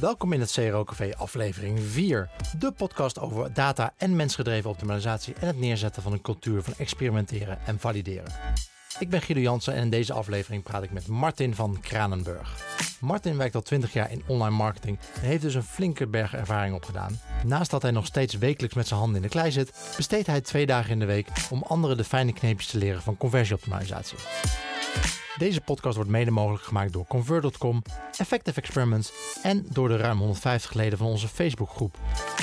Welkom in het CRO Café aflevering 4. De podcast over data en mensgedreven optimalisatie en het neerzetten van een cultuur van experimenteren en valideren. Ik ben Guido Jansen en in deze aflevering praat ik met Martin van Kranenburg. Martin werkt al 20 jaar in online marketing en heeft dus een flinke berg ervaring opgedaan. Naast dat hij nog steeds wekelijks met zijn handen in de klei zit, besteedt hij twee dagen in de week om anderen de fijne kneepjes te leren van conversieoptimalisatie. Deze podcast wordt mede mogelijk gemaakt door Convert.com, Effective Experiments en door de ruim 150 leden van onze Facebookgroep.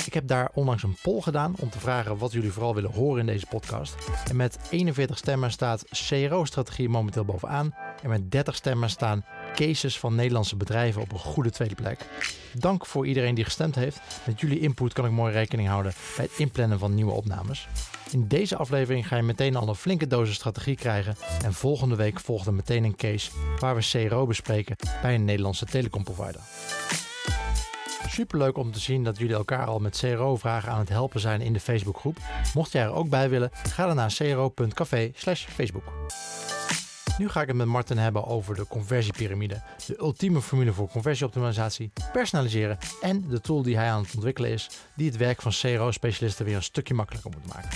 Ik heb daar onlangs een poll gedaan om te vragen wat jullie vooral willen horen in deze podcast. En met 41 stemmen staat CRO-strategie momenteel bovenaan. En met 30 stemmen staan cases van Nederlandse bedrijven op een goede tweede plek. Dank voor iedereen die gestemd heeft. Met jullie input kan ik mooi rekening houden bij het inplannen van nieuwe opnames. In deze aflevering ga je meteen al een flinke dosis strategie krijgen. En volgende week volgt er meteen een case waar we CRO bespreken bij een Nederlandse telecomprovider. Superleuk om te zien dat jullie elkaar al met CRO-vragen aan het helpen zijn in de Facebookgroep. Mocht jij er ook bij willen, ga dan naar cro.café/facebook. Nu ga ik het met Martin hebben over de conversiepyramide, de ultieme formule voor conversieoptimalisatie, personaliseren en de tool die hij aan het ontwikkelen is, die het werk van CRO-specialisten weer een stukje makkelijker moet maken.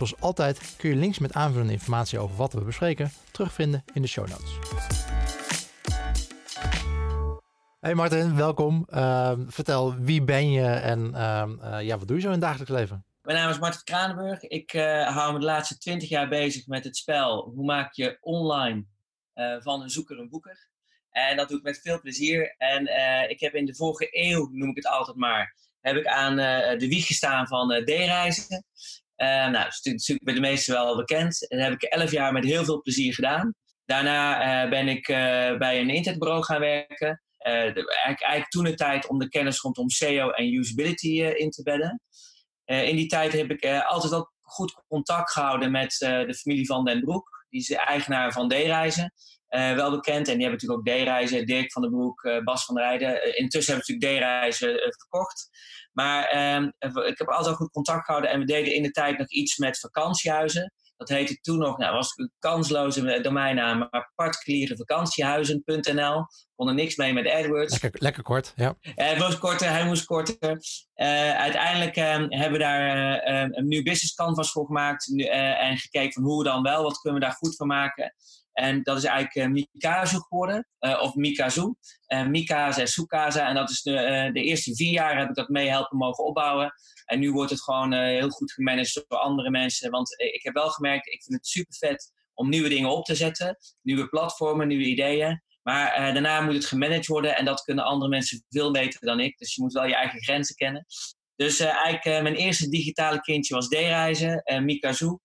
Zoals altijd kun je links met aanvullende informatie over wat we bespreken terugvinden in de show notes. Hey Martin, welkom. Uh, vertel, wie ben je en uh, ja, wat doe je zo in het dagelijks leven? Mijn naam is Martin Kranenburg. Ik uh, hou me de laatste twintig jaar bezig met het spel Hoe maak je online van een zoeker een boeker. En dat doe ik met veel plezier. En ik heb in de vorige eeuw, noem ik het altijd maar, heb ik aan de wieg gestaan van D-reizen. Nou, dat is natuurlijk bij de meesten wel bekend. En dat heb ik elf jaar met heel veel plezier gedaan. Daarna ben ik bij een internetbureau gaan werken. Eigenlijk, eigenlijk, toen de tijd om de kennis rondom SEO en usability in te bedden. In die tijd heb ik altijd ook goed contact gehouden met de familie van Den Broek. Die is de eigenaar van D-Reizen. wel bekend. En die hebben natuurlijk ook D-Reizen. Dirk van den Broek, Bas van der Rijden. intussen hebben we natuurlijk D-Reizen verkocht. Maar ehm, ik heb altijd goed contact gehouden. En we deden in de tijd nog iets met vakantiehuizen. Dat heette toen nog, nou was een kansloze domeinnaam, maar partieklierevakantiehuizen.nl. Kon er niks mee met AdWords. Lekker, lekker kort, ja. Uh, het was korter, hij moest korter. Uh, uiteindelijk uh, hebben we daar een nieuw business canvas voor gemaakt en gekeken van hoe dan wel, wat kunnen we daar goed van maken. En dat is eigenlijk Mikazu geworden, of Mikazu. Mikasa en Sukasa. En dat is de, de eerste vier jaar heb ik dat mee helpen mogen opbouwen. En nu wordt het gewoon heel goed gemanaged door andere mensen. Want eh, ik heb wel gemerkt, ik vind het super vet om nieuwe dingen op te zetten. Nieuwe platformen, nieuwe ideeën. Maar daarna moet het gemanaged worden. En dat kunnen andere mensen veel beter dan ik. Dus je moet wel je eigen grenzen kennen. Dus eigenlijk mijn eerste digitale kindje was D-reizen, Mikazu.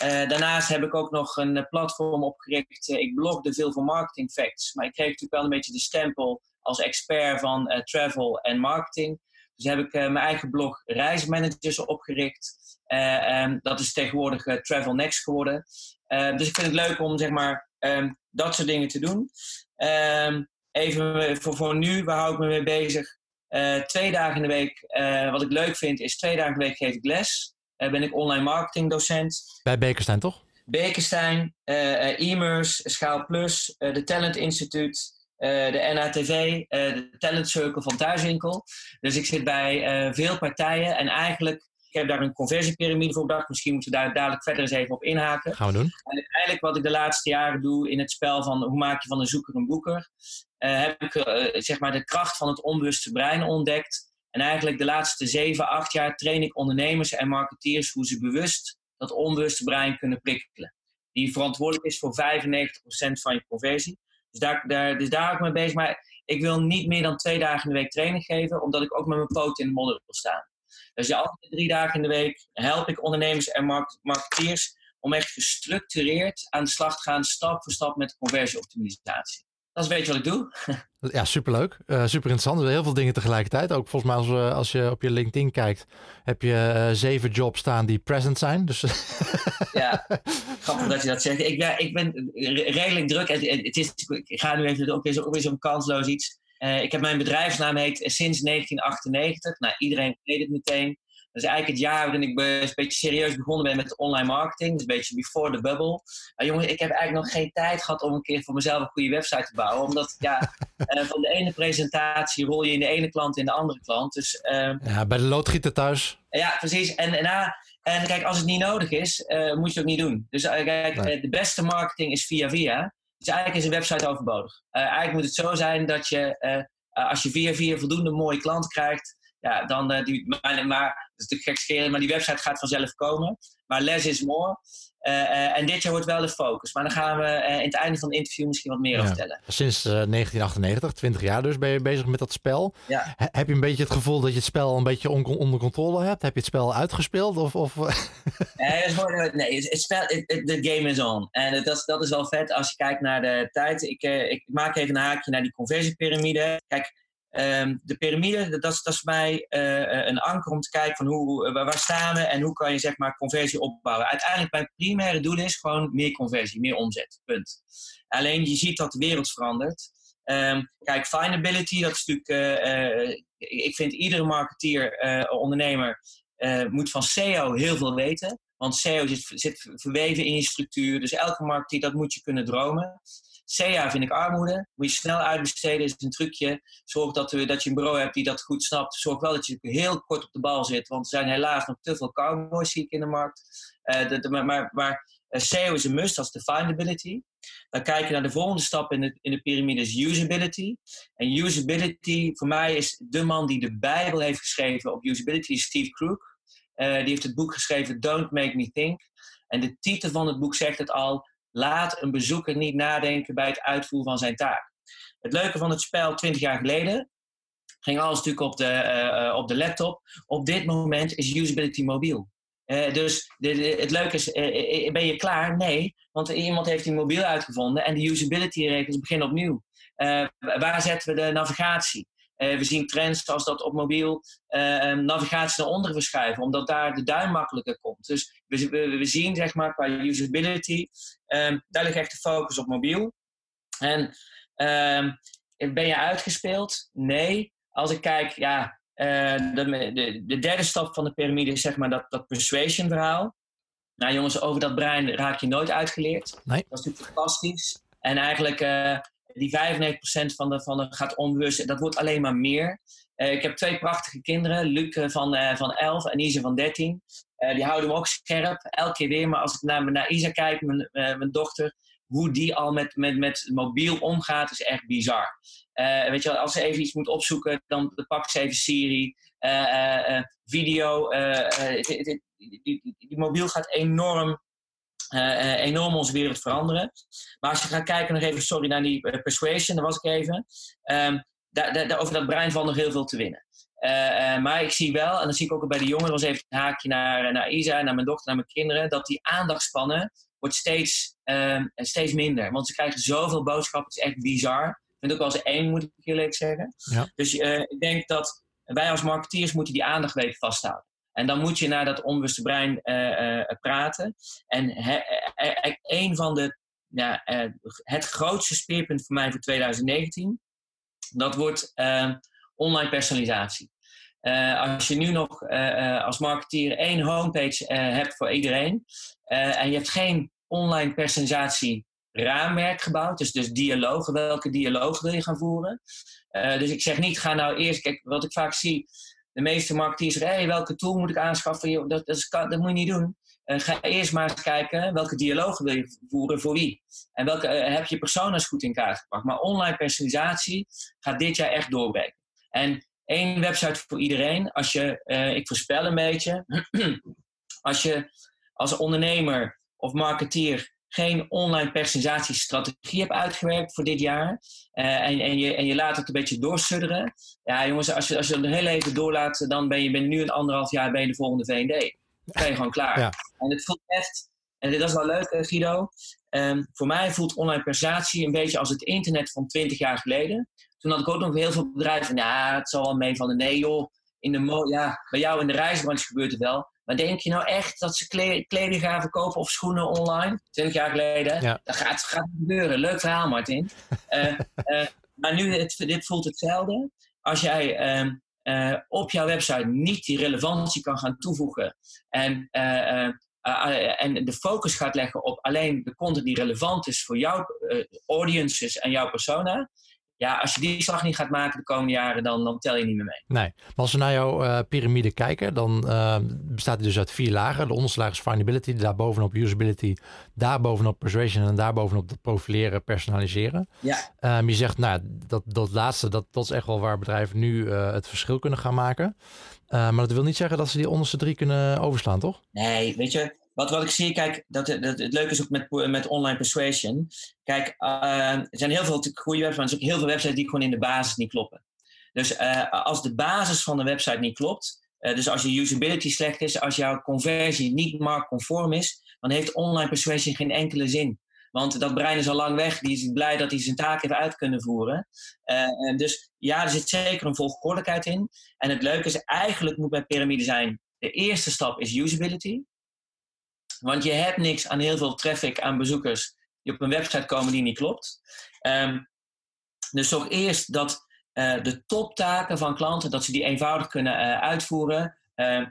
Daarnaast heb ik ook nog een platform opgericht. ik blogde veel voor marketing facts. Maar ik kreeg natuurlijk wel een beetje de stempel als expert van travel en marketing. Dus heb ik mijn eigen blog Reismanagers opgericht. Uh, dat is tegenwoordig Travel Next geworden. Ehm, dus ik vind het leuk om zeg maar, um, dat soort dingen te doen. Um, even voor, voor nu, waar hou ik me mee bezig? twee dagen in de week. wat ik leuk vind, is twee dagen in de week geef ik les. Ben ik online marketing docent. Bij Bekenstein, toch? Bekenstein, e-mers, Schaal Plus, de Talent Instituut. Eh, de NATV, uh, de Talent Circle van Thuiswinkel. Dus ik zit bij eh, veel partijen en eigenlijk, ik heb daar een conversiepyramide voor bedacht. Misschien moeten we daar dadelijk verder eens even op inhaken. Gaan we doen. En eigenlijk wat ik de laatste jaren doe in het spel van hoe maak je van een zoeker een boeker, heb ik zeg maar de kracht van het onbewuste brein ontdekt. En eigenlijk de laatste zeven, acht jaar train ik ondernemers en marketeers hoe ze bewust dat onbewuste brein kunnen prikkelen. Die verantwoordelijk is voor 95% van je conversie. Dus daar, daar, dus daar ik mee bezig. Maar ik wil niet meer dan twee dagen in de week training geven, omdat ik ook met mijn poot in de modder wil staan. Dus de andere drie dagen in de week help ik ondernemers en marketeers om echt gestructureerd aan de slag te gaan, stap voor stap met conversieoptimalisatie. Dat is een beetje wat ik doe. Ja, superleuk. Uh, super interessant. Heel veel dingen tegelijkertijd. Ook volgens mij als, als je op je LinkedIn kijkt, heb je uh, zeven jobs staan die present zijn. Dus ja, grappig dat je dat zegt. Ik, ben, ik ben redelijk druk. Het, het is, ik ga nu even ook weer, zo'n kansloos iets. ik heb mijn bedrijfsnaam heet sinds 1998. Nou, iedereen weet het meteen. Dat is eigenlijk het jaar waarin ik een beetje serieus begonnen ben met online marketing. Dus een beetje before the bubble. Maar jongens, ik heb eigenlijk nog geen tijd gehad om een keer voor mezelf een goede website te bouwen. Omdat ja, uh, van de ene presentatie rol je in de ene klant in de andere klant. Dus, uh, ja, bij de loodgieter thuis. Ja, precies. En, en, uh, en kijk, als het niet nodig is, uh, moet je het ook niet doen. Dus kijk, nee. de beste marketing is via via. Dus eigenlijk is een website overbodig. eigenlijk moet het zo zijn dat je, als je via via voldoende mooie klanten krijgt, ja, dan uh, die, maar, maar dat is natuurlijk gek maar die website gaat vanzelf komen. Maar less is more. Uh, uh, en dit jaar wordt wel de focus. Maar dan gaan we in het einde van het interview misschien wat meer over vertellen. Sinds 1998, 20 jaar dus, ben je bezig met dat spel. Ja. Heb je een beetje het gevoel dat je het spel een beetje on onder controle hebt? Heb je het spel uitgespeeld? Of, of... nee, het, nee het, spel, de game is on. En dat, dat is wel vet als je kijkt naar de tijd. Ik, ik maak even een haakje naar die conversiepyramide. Kijk, Um, de piramide, dat, dat is mij uh, een anker om te kijken van hoe, waar staan we en hoe kan je zeg maar conversie opbouwen. Uiteindelijk mijn primaire doel is gewoon meer conversie, meer omzet, punt. Alleen je ziet dat de wereld verandert. Um, kijk, findability, dat is natuurlijk, ik vind iedere marketeer, ondernemer, moet van SEO heel veel weten. Want SEO zit, zit verweven in je structuur, dus elke marketeer, dat moet je kunnen dromen. SEA vind ik armoede. Moet je snel uitbesteden, is een trucje. Zorg dat, we, dat je een bureau hebt die dat goed snapt. Zorg wel dat je heel kort op de bal zit. Want er zijn helaas nog te veel cowboys zie ik in de markt. De, maar maar, SEO is een must, dat is de findability. Dan kijk je naar de volgende stap in de, in de piramide, is usability. En usability, voor mij is de man die de Bijbel heeft geschreven op usability, is Steve Crook. Die heeft het boek geschreven Don't Make Me Think. En de titel van het boek zegt het al, laat een bezoeker niet nadenken bij het uitvoeren van zijn taak. Het leuke van het spel 20 jaar geleden ging alles natuurlijk op de, uh, op de laptop. Op dit moment is usability mobiel. Uh, dus de, het leuke is, ben je klaar? Nee, want iemand heeft die mobiel uitgevonden en de usability regels beginnen opnieuw. waar zetten we de navigatie? Uh, we zien trends zoals dat op mobiel uh, navigatie naar onder verschuiven, omdat daar de duim makkelijker komt. Dus we, we, we zien, zeg maar, qua usability, um, daar ligt echt de focus op mobiel. En um, ben je uitgespeeld? Nee. Als ik kijk, ja, uh, de, de, de, derde stap van de piramide is zeg maar dat, dat persuasion verhaal. Nou jongens, over dat brein raak je nooit uitgeleerd. Nee. Dat is natuurlijk fantastisch. En eigenlijk die 95% van de, van de gaat onbewust. Dat wordt alleen maar meer. Uh, ik heb twee prachtige kinderen. Luc uh, van, uh, van 11 en Isa van 13. die houden me ook scherp. Elke keer weer. Maar als ik naar, naar Isa kijk, mijn, mijn dochter. Hoe die al met, met, met mobiel omgaat, is echt bizar. weet je, als ze even iets moet opzoeken, dan pakt ze even Siri. video. Die, die, die mobiel gaat enorm uh, enorm onze wereld veranderen. Maar als je gaat kijken nog even, sorry, naar die uh, persuasion, daar was ik even. Um, over dat brein valt nog heel veel te winnen. Uh, maar ik zie wel, en dan zie ik ook bij de jongeren, was even een haakje naar, naar Isa, naar mijn dochter, naar mijn kinderen, dat die aandachtspannen wordt steeds, um, steeds minder. Want ze krijgen zoveel boodschappen, het is echt bizar. Ik vind het ook wel eens één, moet ik eerlijk zeggen. Ja. Dus ik denk dat wij als marketeers moeten die aandacht weten vasthouden. En dan moet je naar dat onbewuste brein uh, uh, praten. En he, een van de, ja, het grootste speerpunt voor mij voor 2019, dat wordt online personalisatie. als je nu nog als marketeer één homepage hebt voor iedereen en je hebt geen online personalisatie raamwerk gebouwd, dus, dus dialogen, welke dialoog wil je gaan voeren? dus ik zeg niet, ga nou eerst, kijk, wat ik vaak zie, de meeste marketeers zeggen, hey, welke tool moet ik aanschaffen? Dat, dat, dat moet je niet doen. Uh, ga eerst maar eens kijken welke dialogen wil je voeren voor wie. En welke uh, heb je personas goed in kaart gebracht. Maar online personalisatie gaat dit jaar echt doorbreken. En één website voor iedereen. Als je, uh, ik voorspel een beetje, als je als ondernemer of marketeer geen online personalisatiestrategie hebt uitgewerkt voor dit jaar. Uh, en, en, je, en je laat het een beetje doorsudderen. Ja, jongens, als je, als je het heel even doorlaat, dan ben je ben nu een anderhalf jaar je de volgende V&D. Dan ben je gewoon klaar. Ja. En het voelt echt, en dat is wel leuk, Guido. Um, voor mij voelt online presentatie een beetje als het internet van 20 jaar geleden. Toen had ik ook nog heel veel bedrijven. Ja, het zal wel mee van de nee, joh. In de ja, bij jou in de reisbranche gebeurt het wel. Maar denk je nou echt dat ze kleding gaan verkopen of schoenen online? 20 jaar geleden? Ja. Dat gaat, gaat gebeuren. Leuk verhaal, Martin. uh, uh, maar nu, het, dit voelt hetzelfde. Als jij uh, op jouw website niet die relevantie kan gaan toevoegen en, en de focus gaat leggen op alleen de content die relevant is voor jouw audiences en jouw persona, ja, als je die slag niet gaat maken de komende jaren, dan, dan tel je niet meer mee. Nee, maar als we naar jouw uh, piramide kijken, dan uh, bestaat die dus uit vier lagen. De onderste laag is findability, daarbovenop usability, daarbovenop persuasion en daarbovenop het profileren, personaliseren. Ja. Um, je zegt, nou, dat, dat laatste, dat, dat is echt wel waar bedrijven nu uh, het verschil kunnen gaan maken. maar dat wil niet zeggen dat ze die onderste drie kunnen overslaan, toch? Nee, weet je, wat, wat ik zie, kijk, dat, dat, het leuke is ook met, met online persuasion. Kijk, uh, er zijn heel veel goede websites, maar er zijn ook heel veel websites die gewoon in de basis niet kloppen. Dus uh, als de basis van de website niet klopt, uh, dus als je usability slecht is, als jouw conversie niet marktconform is, dan heeft online persuasion geen enkele zin. Want dat brein is al lang weg, die is blij dat hij zijn taak heeft uit kunnen voeren. Dus ja, er zit zeker een volgorde in. En het leuke is, eigenlijk moet bij piramide zijn, de eerste stap is usability. Want je hebt niks aan heel veel traffic aan bezoekers die op een website komen die niet klopt. Um, dus zorg eerst dat uh, de toptaken van klanten, dat ze die eenvoudig kunnen uh, uitvoeren uh,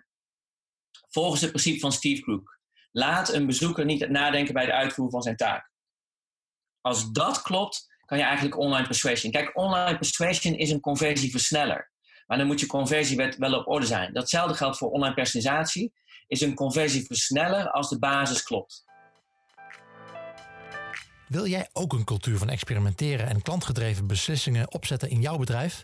volgens het principe van Steve Crook. Laat een bezoeker niet nadenken bij de uitvoering van zijn taak. Als dat klopt, kan je eigenlijk online persuasion. Kijk, online persuasion is een conversieversneller. Maar dan moet je conversie wel op orde zijn. Datzelfde geldt voor online personalisatie is een conversieversneller als de basis klopt. Wil jij ook een cultuur van experimenteren en klantgedreven beslissingen opzetten in jouw bedrijf?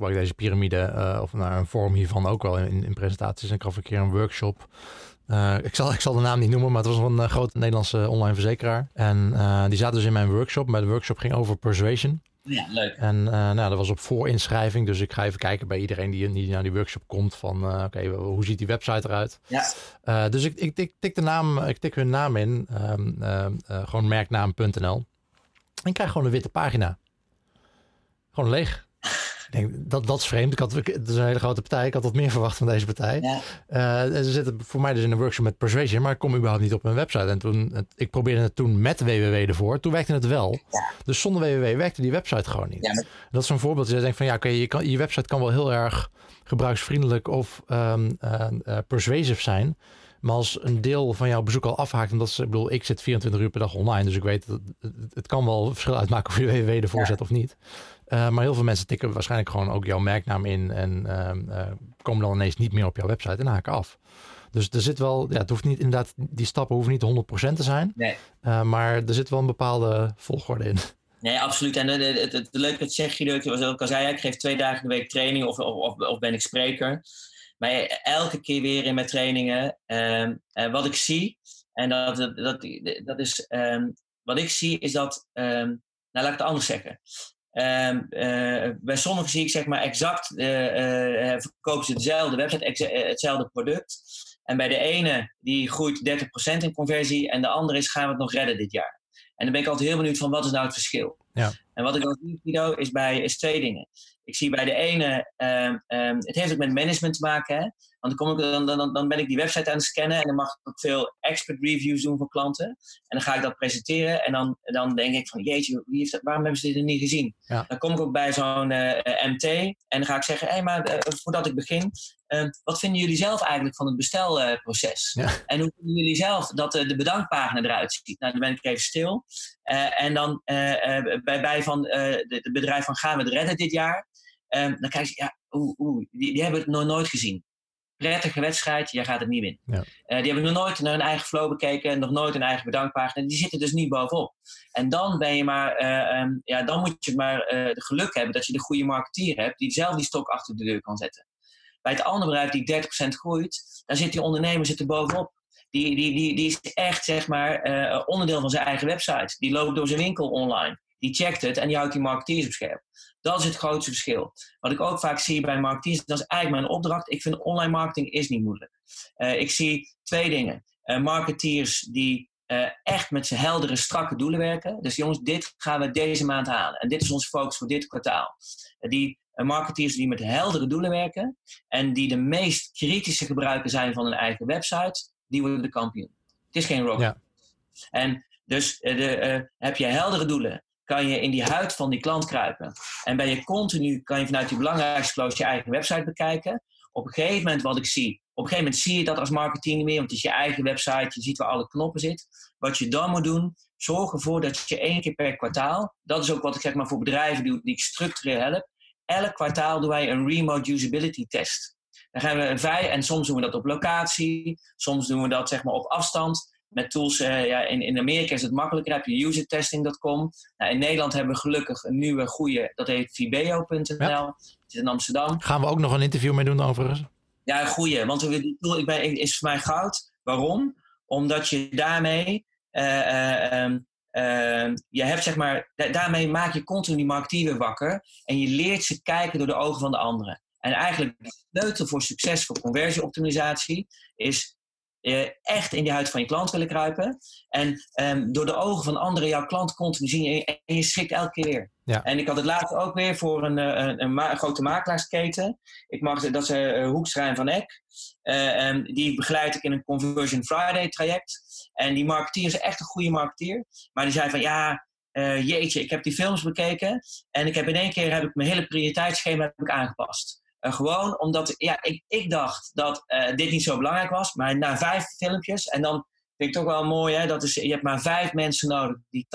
Ik gebruik deze piramide uh, of naar een vorm hiervan ook wel in, in presentaties. En ik gaf een keer een workshop uh, ik, zal, ik zal de naam niet noemen, maar het was een uh, grote Nederlandse online verzekeraar. En die zaten dus in mijn workshop. Maar de workshop ging over persuasion. Ja, leuk. En nou, dat was op voorinschrijving. Dus ik ga even kijken bij iedereen die, die naar die workshop komt. Van oké, okay, hoe ziet die website eruit? Ja. dus ik, ik, ik, tik de naam, ik tik hun naam in. Um, gewoon merknaam.nl. En ik krijg gewoon een witte pagina. Gewoon leeg denk, dat, dat is vreemd. Ik had, het is een hele grote partij. Ik had wat meer verwacht van deze partij. Ja. Uh, ze zitten voor mij dus in een workshop met Persuasion, maar ik kom überhaupt niet op hun website. En toen, ik probeerde het toen met WWW ervoor. Toen werkte het wel. Ja. Dus zonder WWW werkte die website gewoon niet. Ja, maar... Dat is een voorbeeld. Je denkt van ja, oké, je, kan, je website kan wel heel erg gebruiksvriendelijk of um, uh, uh, persuasive zijn. Maar als een deel van jouw bezoek al afhaakt, omdat ze, ik bedoel, ik zit 24 uur per dag online, dus ik weet dat het, het kan wel verschil uitmaken of je WWW ervoor zet of niet. Uh, maar heel veel mensen tikken waarschijnlijk gewoon ook jouw merknaam in en uh, uh, komen dan ineens niet meer op jouw website en haken af. Dus er zit wel, ja, het hoeft niet inderdaad, die stappen hoeven niet 100% te zijn, nee. maar er zit wel een bepaalde volgorde in. Nee, absoluut. En het, het, het, leuke dat zeg je, dat was ook al zei, ik geef twee dagen in de week training of, of, of, ben ik spreker. Maar elke keer weer in mijn trainingen, ehm, wat ik zie, en dat, dat, dat, dat is, um, wat ik zie is dat, um, nou laat ik het anders zeggen. Um, uh, bij sommigen zie ik zeg maar exact, uh, uh, verkopen ze dezelfde website, hetzelfde product. En bij de ene die groeit 30% in conversie en de andere is gaan we het nog redden dit jaar. En dan ben ik altijd heel benieuwd van wat is nou het verschil. Ja. En wat ik dan zie, Guido, is, bij, is twee dingen. Ik zie bij de ene, um, um, het heeft ook met management te maken. Hè? Want dan, kom ik, dan, dan, dan ben ik die website aan het scannen en dan mag ik ook veel expert reviews doen voor klanten. En dan ga ik dat presenteren en dan, dan denk ik van jeetje, wie heeft dat, waarom hebben ze dit nog niet gezien? Ja. Dan kom ik ook bij zo'n uh, MT en dan ga ik zeggen, hé hey, maar uh, voordat ik begin, wat vinden jullie zelf eigenlijk van het bestelproces? Ja. En hoe vinden jullie zelf dat de bedankpagina eruit ziet? Nou, dan ben ik even stil. en dan bij, bij van het bedrijf van gaan we het redden dit jaar? Um, dan kijk je, ja, oeh, oeh, die, die, hebben het nog nooit gezien. Prettige wedstrijd, jij gaat het niet winnen. Ja. Uh, die hebben nog nooit naar hun eigen flow bekeken, nog nooit een eigen bedankpagina. Die zitten dus niet bovenop. En dan ben je maar, uh, um, ja, dan moet je maar uh, de geluk hebben dat je de goede marketeer hebt, die zelf die stok achter de deur kan zetten. Bij het andere bedrijf die 30% groeit, daar zit die ondernemer zit er bovenop. Die, die, die, die is echt zeg maar, onderdeel van zijn eigen website. Die loopt door zijn winkel online die checkt het en die houdt die marketeers op scherp. Dat is het grootste verschil. Wat ik ook vaak zie bij marketeers, dat is eigenlijk mijn opdracht. Ik vind online marketing is niet moeilijk. Uh, ik zie twee dingen. Uh, marketeers die echt met zijn heldere, strakke doelen werken. Dus jongens, dit gaan we deze maand halen. En dit is onze focus voor dit kwartaal. die marketeers die met heldere doelen werken en die de meest kritische gebruiker zijn van hun eigen website, die worden de kampioen. Het is geen rocket. Ja. En dus de, heb je heldere doelen kan je in die huid van die klant kruipen. En ben je continu, kan je vanuit die belangrijkste close je eigen website bekijken. Op een gegeven moment wat ik zie, op een gegeven moment zie je dat als marketing niet meer, want het is je eigen website, je ziet waar alle knoppen zitten. Wat je dan moet doen, zorg ervoor dat je één keer per kwartaal, dat is ook wat ik zeg maar voor bedrijven doe, die ik structureel help. Elk kwartaal doen wij een remote usability test. Dan gaan we vijf, en soms doen we dat op locatie, soms doen we dat zeg maar op afstand met tools, uh, ja, in, in Amerika is het makkelijker, heb je usertesting.com. Nou, in Nederland hebben we gelukkig een nieuwe goede, dat heet vibeo.nl. Ja. zit in Amsterdam. Gaan we ook nog een interview mee doen overigens? Ja, een goede, want die tool ik ben, is voor mij goud. Waarom? Omdat je daarmee, uh, uh, je hebt zeg maar, daarmee maak je continu die marketeer wakker en je leert ze kijken door de ogen van de anderen. En eigenlijk de sleutel voor succes voor conversieoptimalisatie is echt in die huid van je klant willen kruipen. En um, door de ogen van anderen jouw klant continu zien en je schrikt elke keer weer. Ja. En ik had het laatst ook weer voor een, eh, een, een, een grote makelaarsketen. Ik mag, dat is uh, Hoekstrijn van Eck. Uh, die begeleid ik in een Conversion Friday traject. En die marketeer is echt een goede marketeer. Maar die zei van ja, uh, jeetje, ik heb die films bekeken. En ik heb in één keer heb ik mijn hele prioriteitsschema heb ik aangepast. Uh, gewoon omdat ja, ik, ik dacht dat uh, dit niet zo belangrijk was. Maar na vijf filmpjes, en dan vind ik toch wel mooi, hè, dat is, je hebt maar vijf mensen nodig die 80%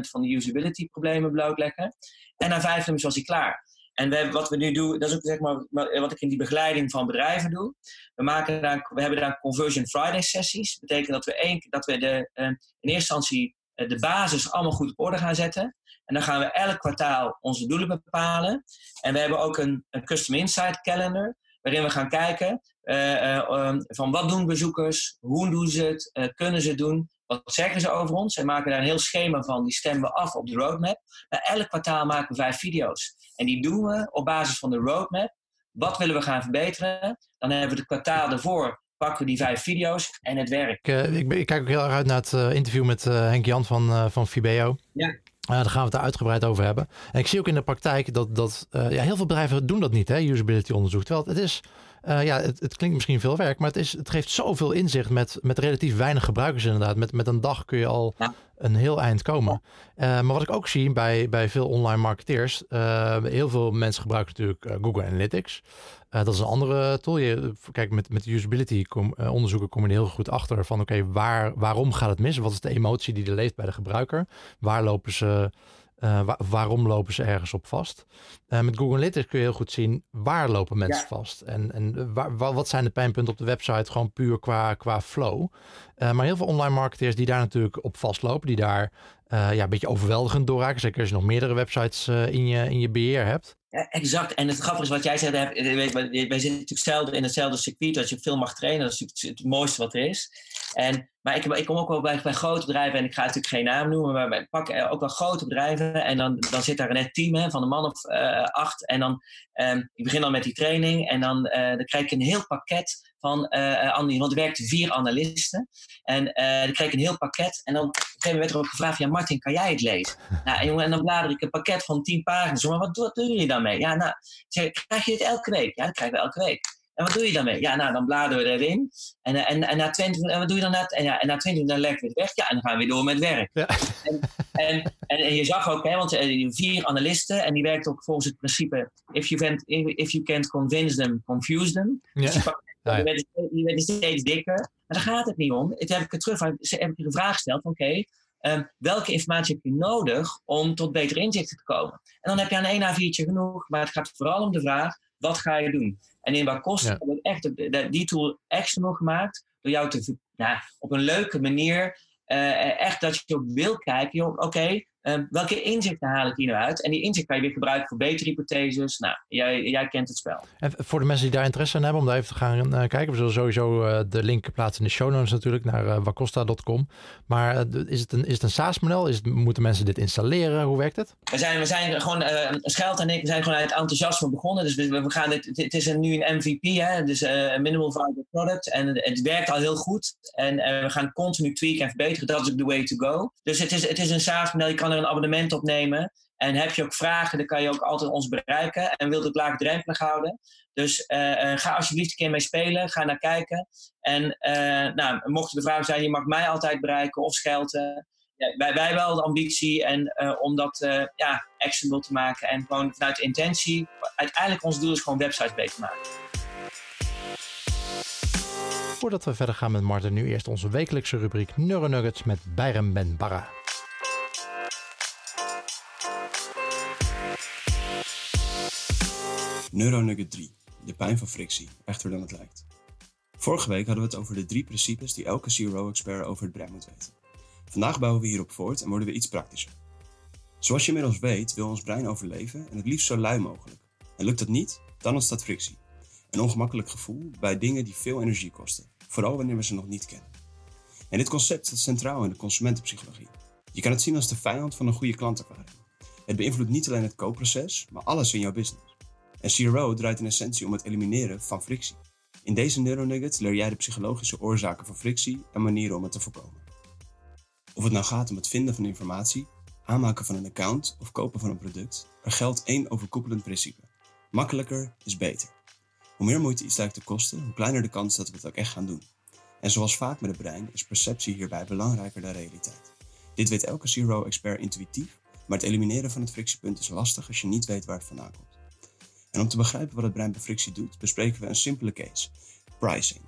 van de usability problemen blootleggen. En na vijf filmpjes was hij klaar. En we, wat we nu doen, dat is ook zeg maar wat ik in die begeleiding van bedrijven doe. We, maken daar, we hebben daar Conversion Friday sessies. Dat betekent dat we, één, dat we de, uh, in eerste instantie de basis allemaal goed op orde gaan zetten. En dan gaan we elk kwartaal onze doelen bepalen. En we hebben ook een, een Custom Insight Calendar, waarin we gaan kijken uh, uh, van wat doen bezoekers, hoe doen ze het, kunnen ze het doen, wat zeggen ze over ons. En maken daar een heel schema van, die stemmen we af op de roadmap. Maar elk kwartaal maken we vijf video's. En die doen we op basis van de roadmap. Wat willen we gaan verbeteren? Dan hebben we het kwartaal ervoor pakken we die vijf video's en het werkt. Ik, ik, ik, kijk ook heel erg uit naar het interview met Henk Jan van, van Fibeo. Ja. Uh, daar gaan we het er uitgebreid over hebben. En ik zie ook in de praktijk dat, dat uh, ja, heel veel bedrijven doen dat niet, hè, usability onderzoek. Terwijl het is, uh, ja, het, het, klinkt misschien veel werk, maar het, is, het geeft zoveel inzicht met, met relatief weinig gebruikers inderdaad. Met, met een dag kun je al ja. een heel eind komen. maar wat ik ook zie bij, bij veel online marketeers, heel veel mensen gebruiken natuurlijk Google Analytics. Uh, dat is een andere tool. Je, kijk, met, met usability kom, uh, onderzoeken kom je heel goed achter van oké, okay, waar, waarom gaat het mis? Wat is de emotie die er leeft bij de gebruiker? Waar lopen ze, uh, waar, waarom lopen ze ergens op vast? met Google Analytics kun je heel goed zien waar lopen mensen ja. vast. En, en waar, wat zijn de pijnpunten op de website, gewoon puur qua, qua flow. maar heel veel online marketeers die daar natuurlijk op vastlopen, die daar ja, een beetje overweldigend doorraken. Zeker als je nog meerdere websites in, je, in je beheer hebt. Ja, exact. En het grappige is wat jij zei, wij, wij zitten natuurlijk zelden in hetzelfde circuit dat je veel mag trainen. Dat is natuurlijk het mooiste wat er is. En, maar ik, ik kom ook wel bij, bij grote bedrijven, en ik ga natuurlijk geen naam noemen, maar wij pakken ook wel grote bedrijven. En dan, dan zit daar een net team hè, van een man of uh, acht. En dan, um, ik begin dan met die training en dan, uh, dan krijg ik een heel pakket van uh, want er werkten vier analisten. En uh, dan kreeg ik een heel pakket. En dan op een gegeven moment werd er ook gevraagd: Ja, Martin, kan jij het lezen? nou, en, jongen, en dan blader ik een pakket van tien pagina's. Maar wat, wat doen jullie daarmee? Ja, nou, zeg, krijg je dit elke week? Ja, dat krijgen we elke week. En wat doe je daarmee? Ja, nou, dan bladeren we erin. En, en, en na 20 en wat doe je dan? Na, en, ja, en na 20 dan we het weg. Ja, en dan gaan we weer door met werk. Ja. En, en, en, je zag ook, hè, want vier analisten, en die werkten ook volgens het principe: if you, can't, if you can't convince them, confuse them. Ja. Dus werden steeds dikker. Maar daar gaat het niet om. Toen heb ik het terug heb ik een vraag gesteld: oké, okay, um, welke informatie heb je nodig om tot betere inzichten te komen? En dan heb je aan één A4'tje genoeg, maar het gaat vooral om de vraag: wat ga je doen? En in wat kosten heb ik echt die tool extra nog gemaakt door jou te, nou, op een leuke manier, uh, echt dat je ook wil kijken, oké, okay, Ehm, welke inzichten haal ik hier nou uit? En die inzichten kan je weer gebruiken voor betere hypotheses. Nou, jij, jij kent het spel. En voor de mensen die daar interesse in hebben, om daar even te gaan uh, kijken. We zullen sowieso uh, de link plaatsen in de show notes natuurlijk naar uh, wacosta.com. Maar is, het een, is het een SaaS-model? Moeten mensen dit installeren? Hoe werkt het? We zijn, we zijn gewoon, Scheld en ik, we zijn gewoon uit enthousiasme begonnen. Dus we, we gaan dit, het is een, nu een MVP, hè? dus een minimal viable product. En het werkt al heel goed. En we gaan continu tweaken en verbeteren. Dat is de way to go. Dus het is, het is een SaaS-model. Je kan er een abonnement op nemen. En heb je ook vragen, dan kan je ook altijd ons bereiken. En wil het laagdrempelig houden. Dus uh, ga alsjeblieft een keer mee spelen. Ga naar kijken. En uh, nou, mocht er de vraag zijn, je mag mij altijd bereiken of Schelten. Ja, wij, wij wel de ambitie en, om dat ja, actionable te maken. En gewoon vanuit intentie. Uiteindelijk ons doel is gewoon websites beter maken. Voordat we verder gaan met Martin, nu eerst onze wekelijkse rubriek Neuronuggets met Bayram Ben Barra. Neuronugget 3. De pijn van frictie. Echter dan het lijkt. Vorige week hadden we het over de drie principes die elke CRO-expert over het brein moet weten. Vandaag bouwen we hierop voort en worden we iets praktischer. Zoals je inmiddels weet, wil ons brein overleven en het liefst zo lui mogelijk. En lukt dat niet, dan ontstaat frictie. Een ongemakkelijk gevoel bij dingen die veel energie kosten, vooral wanneer we ze nog niet kennen. En dit concept staat centraal in de consumentenpsychologie. Je kan het zien als de vijand van een goede klantervaring. Het beïnvloedt niet alleen het koopproces, maar alles in jouw business. En CRO draait in essentie om het elimineren van frictie. In deze neuronugget leer jij de psychologische oorzaken van frictie en manieren om het te voorkomen. Of het nou gaat om het vinden van informatie, aanmaken van een account of kopen van een product, er geldt één overkoepelend principe. Makkelijker is beter. Hoe meer moeite iets lijkt te kosten, hoe kleiner de kans dat we het ook echt gaan doen. En zoals vaak met het brein is perceptie hierbij belangrijker dan realiteit. Dit weet elke CRO-expert intuïtief, maar het elimineren van het frictiepunt is lastig als je niet weet waar het vandaan komt. En om te begrijpen wat het brein bij frictie doet, bespreken we een simpele case: pricing.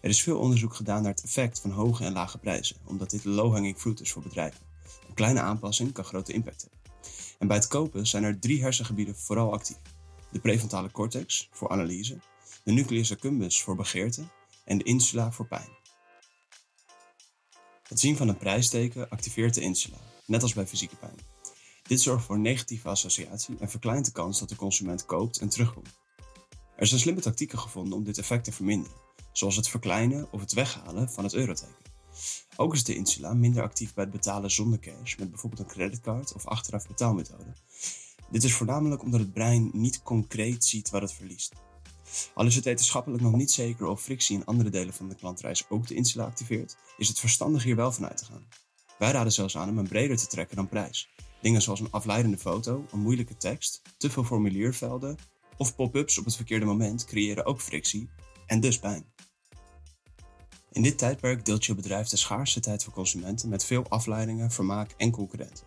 Er is veel onderzoek gedaan naar het effect van hoge en lage prijzen, omdat dit low-hanging fruit is voor bedrijven. Een kleine aanpassing kan grote impact hebben. En bij het kopen zijn er drie hersengebieden vooral actief: de prefrontale cortex voor analyse, de nucleus accumbens voor begeerte en de insula voor pijn. Het zien van een prijsteken activeert de insula, net als bij fysieke pijn. Dit zorgt voor negatieve associatie en verkleint de kans dat de consument koopt en terugkomt. Er zijn slimme tactieken gevonden om dit effect te verminderen, zoals het verkleinen of het weghalen van het euroteken. Ook is de insula minder actief bij het betalen zonder cash met bijvoorbeeld een creditcard of achteraf betaalmethode. Dit is voornamelijk omdat het brein niet concreet ziet wat het verliest. Al is het wetenschappelijk nog niet zeker of frictie in andere delen van de klantreis ook de insula activeert, is het verstandig hier wel vanuit te gaan. Wij raden zelfs aan om hem breder te trekken dan prijs. Dingen zoals een afleidende foto, een moeilijke tekst, te veel formuliervelden of pop-ups op het verkeerde moment creëren ook frictie en dus pijn. In dit tijdperk deelt je bedrijf de schaarste tijd voor consumenten met veel afleidingen, vermaak en concurrenten.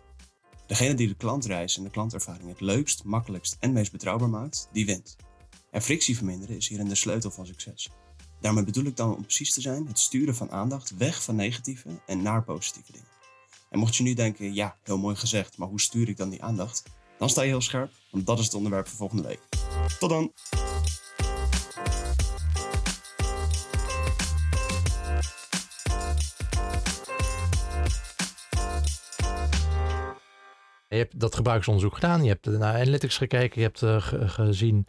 Degene die de klantreis en de klantervaring het leukst, makkelijkst en meest betrouwbaar maakt, die wint. En frictie verminderen is hierin de sleutel van succes. Daarmee bedoel ik dan om precies te zijn het sturen van aandacht weg van negatieve en naar positieve dingen. En mocht je nu denken, ja, heel mooi gezegd, maar hoe stuur ik dan die aandacht? Dan sta je heel scherp, want dat is het onderwerp voor volgende week. Tot dan! Hebt dat gebruiksonderzoek gedaan, je hebt naar analytics gekeken, je hebt uh, gezien,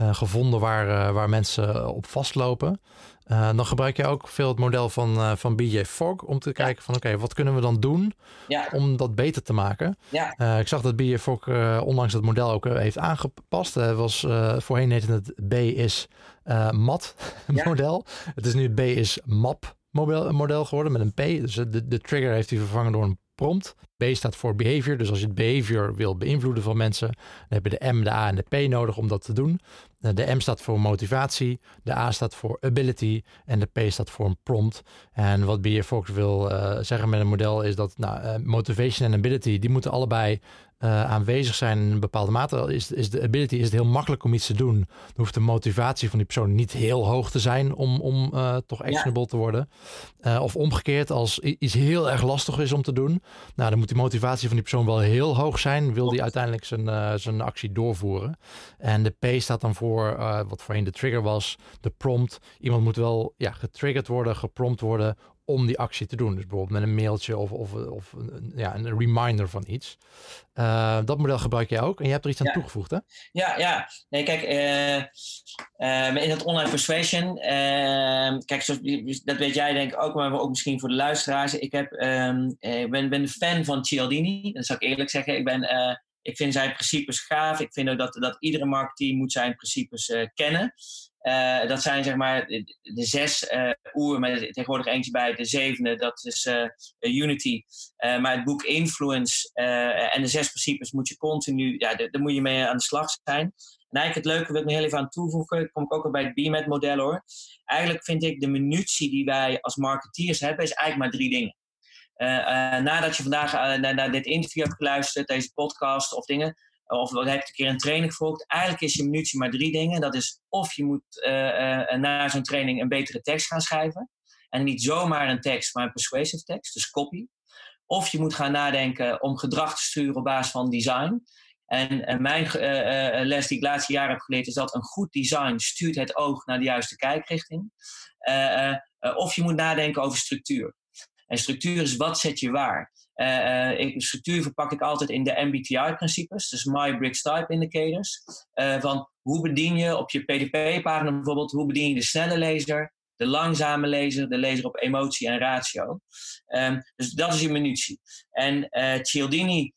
uh, gevonden waar, uh, waar mensen op vastlopen. Dan gebruik je ook veel het model van, van BJ Fogg om te kijken van oké, wat kunnen we dan doen ja. om dat beter te maken. Ja. Ik zag dat BJ Fogg onlangs het model ook heeft aangepast. Was, voorheen heette het B is mat model. Het is nu B is map model, model geworden met een P. Dus de, de trigger heeft hij vervangen door een prompt. B staat voor behavior. Dus als je het behavior wil beïnvloeden van mensen, dan heb je de M, de A en de P nodig om dat te doen. De M staat voor motivatie, de A staat voor ability en de P staat voor een prompt. En wat B.J. Fox wil uh, zeggen met een model is dat nou, uh, motivation en ability, die moeten allebei uh, aanwezig zijn in een bepaalde mate. Is, is de ability is het heel makkelijk om iets te doen. Dan hoeft de motivatie van die persoon niet heel hoog te zijn om, om uh, toch actionable ja. te worden. Uh, of omgekeerd, als iets heel erg lastig is om te doen, nou, dan moet die motivatie van die persoon wel heel hoog zijn. Wil die uiteindelijk zijn, zijn actie doorvoeren. En de P staat dan voor wat voorheen de trigger was, de prompt. Iemand moet wel ja, getriggerd worden, geprompt worden om die actie te doen. Dus bijvoorbeeld met een mailtje of, of, of een, ja, een reminder van iets. Uh, dat model gebruik jij ook en je hebt er iets aan toegevoegd, hè? Ja, ja. Nee, kijk, uh, in dat online persuasion, ehm, kijk, dat weet jij denk ik ook, maar ook misschien voor de luisteraars. Ik heb, um, ben, ben fan van Cialdini, dat zou ik eerlijk zeggen. Ik ben ik vind zijn principes gaaf. Ik vind ook dat, dat iedere marketeer moet zijn principes kennen. Uh, dat zijn zeg maar de, zes uh, oer, met tegenwoordig eentje bij, de zevende, dat is Unity. maar het boek Influence en de zes principes moet je continu, ja, daar moet je mee aan de slag zijn. En eigenlijk het leuke wil ik nog heel even aan toevoegen, kom ik ook al bij het BMAT model hoor. Eigenlijk vind ik de munitie die wij als marketeers hebben, is eigenlijk maar drie dingen. Nadat je vandaag naar, dit interview hebt geluisterd, deze podcast of dingen, of je hebt een keer een training gevolgd, eigenlijk is je minuutje maar drie dingen. Dat is of je moet na zo'n training een betere tekst gaan schrijven. En niet zomaar een tekst, maar een persuasive tekst, dus copy. Of je moet gaan nadenken om gedrag te sturen op basis van design. En, en mijn les die ik laatste jaar heb geleerd is dat een goed design stuurt het oog naar de juiste kijkrichting. of je moet nadenken over structuur. En structuur is wat zet je waar. Uh, ik, structuur verpak ik altijd in de MBTI-principes, dus My Briggs Type Indicators. Uh, van hoe bedien je op je PDP-pagina bijvoorbeeld, hoe bedien je de snelle lezer, de langzame lezer, de lezer op emotie en ratio. Um, dus dat is je munitie. En uh, Cialdini,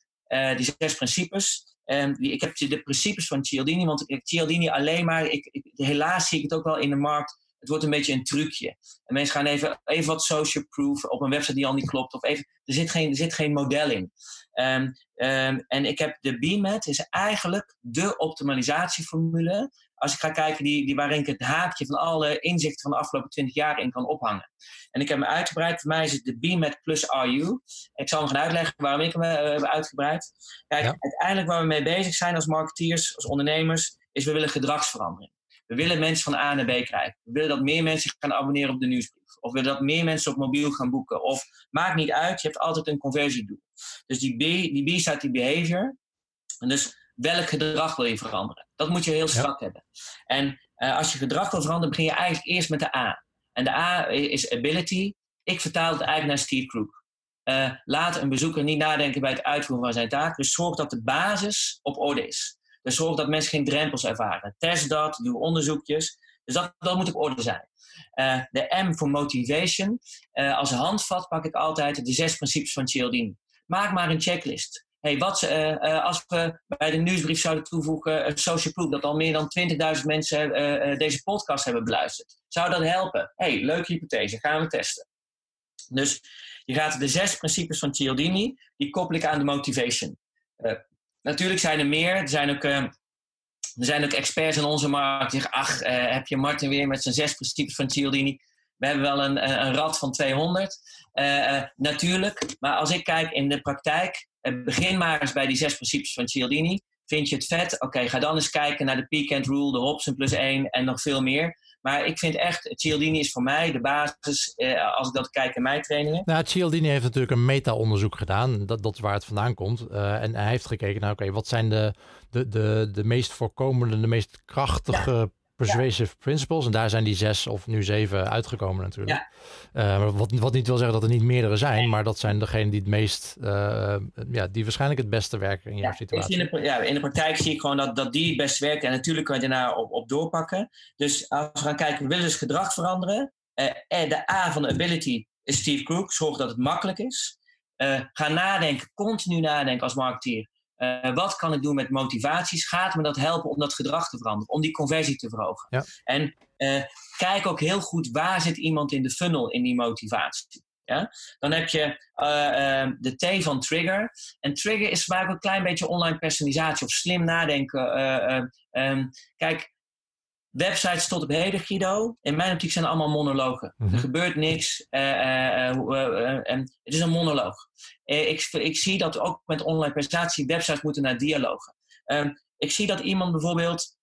die zes principes, um, die, ik heb de principes van Cialdini, want ik, Cialdini alleen maar, ik, helaas zie ik het ook wel in de markt, het wordt een beetje een trucje. En mensen gaan even, even wat social proof op een website die al niet klopt. Of even, er, zit geen, er zit geen model in. Um, um, en ik heb de BMAT is eigenlijk de optimalisatieformule. Als ik ga kijken die, die waarin ik het haakje van alle inzichten van de afgelopen 20 jaar in kan ophangen. En ik heb me uitgebreid. Voor mij is het de BMAT plus RU. Ik zal nog gaan uitleggen waarom ik hem uh, heb uitgebreid. Kijk, uiteindelijk waar we mee bezig zijn als marketeers, als ondernemers, is we willen gedragsverandering. We willen mensen van A naar B krijgen. We willen dat meer mensen gaan abonneren op de nieuwsbrief. Of we willen dat meer mensen op mobiel gaan boeken. Of maakt niet uit, je hebt altijd een conversiedoel. Dus die B, die B staat die behavior. En dus welk gedrag wil je veranderen? Dat moet je heel strak hebben. En uh, als je gedrag wil veranderen, begin je eigenlijk eerst met de A. En de A is ability. Ik vertaal het eigenlijk naar Steve Krug. Uh, laat een bezoeker niet nadenken bij het uitvoeren van zijn taak. Dus zorg dat de basis op orde is. Dus zorg dat mensen geen drempels ervaren. Test dat, doe onderzoekjes. Dus dat, dat moet op orde zijn. Uh, de M voor motivation. Uh, als handvat pak ik altijd de zes principes van Cialdini. Maak maar een checklist. Hey, wat, uh, als we bij de nieuwsbrief zouden toevoegen social proof, dat al meer dan 20.000 mensen deze podcast hebben beluisterd. Zou dat helpen? hey, leuke hypothese, gaan we testen. Dus je gaat de zes principes van Cialdini, die koppel ik aan de motivation. Natuurlijk zijn er meer. Er zijn ook, uh, er zijn ook experts in onze markt die zeggen: Ach, uh, heb je Martin weer met zijn zes principes van Cialdini? We hebben wel een, een, rad van 200. Uh, eh, natuurlijk, maar als ik kijk in de praktijk, begin maar eens bij die zes principes van Cialdini. Vind je het vet? Oké, ga dan eens kijken naar de Peak and Rule, de Hobson plus 1 en nog veel meer. Maar ik vind echt, Cialdini is voor mij de basis eh, als ik dat kijk in mijn trainingen. Nou, Cialdini heeft natuurlijk een meta-onderzoek gedaan. Dat, dat is waar het vandaan komt. Uh, en hij heeft gekeken naar, oké, wat zijn de, de, de, de meest voorkomende, de meest krachtige persuasive principles. En daar zijn die zes of nu zeven uitgekomen natuurlijk. Ja. Uh, wat, wat niet wil zeggen dat er niet meerdere zijn, maar dat zijn degenen die het meest, uh, ja, die waarschijnlijk het beste werken in jouw situatie. In de, ja, in de praktijk zie ik gewoon dat, dat die het beste werken. En natuurlijk kan je daarna op, op doorpakken. Dus als we gaan kijken, we willen dus gedrag veranderen. Uh, de A van de ability is Steve Crook. Zorg dat het makkelijk is. ga nadenken, continu nadenken als marketeer. Uh, wat kan ik doen met motivaties? Gaat me dat helpen om dat gedrag te veranderen, om die conversie te verhogen? Ja. En uh, kijk ook heel goed waar zit iemand in de funnel in die motivatie. Ja? Dan heb je uh, de T van trigger. En trigger is vaak een klein beetje online personalisatie of slim nadenken. Um, kijk, websites tot op heden, Guido, in mijn optiek zijn allemaal monologen. Er mhm. gebeurt niks. Uh, uh, het is een monoloog. ik, ik zie dat ook met online presentatie websites moeten naar dialogen. Ehm, ik zie dat iemand bijvoorbeeld...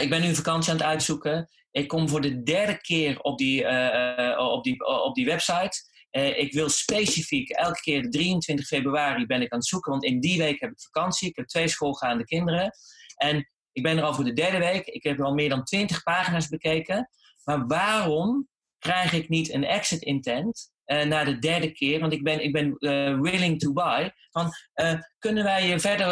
ik ben nu een vakantie aan het uitzoeken. Ik kom voor de derde keer op die, op die, op die website. ik wil specifiek elke keer de 23 februari ben ik aan het zoeken, want in die week heb ik vakantie. Ik heb twee schoolgaande kinderen. En ik ben er al voor de derde week. Ik heb al meer dan twintig pagina's bekeken. Maar waarom krijg ik niet een exit intent uh, na de derde keer, want ik ben, ik ben uh, willing to buy. Van, uh, kunnen wij je verder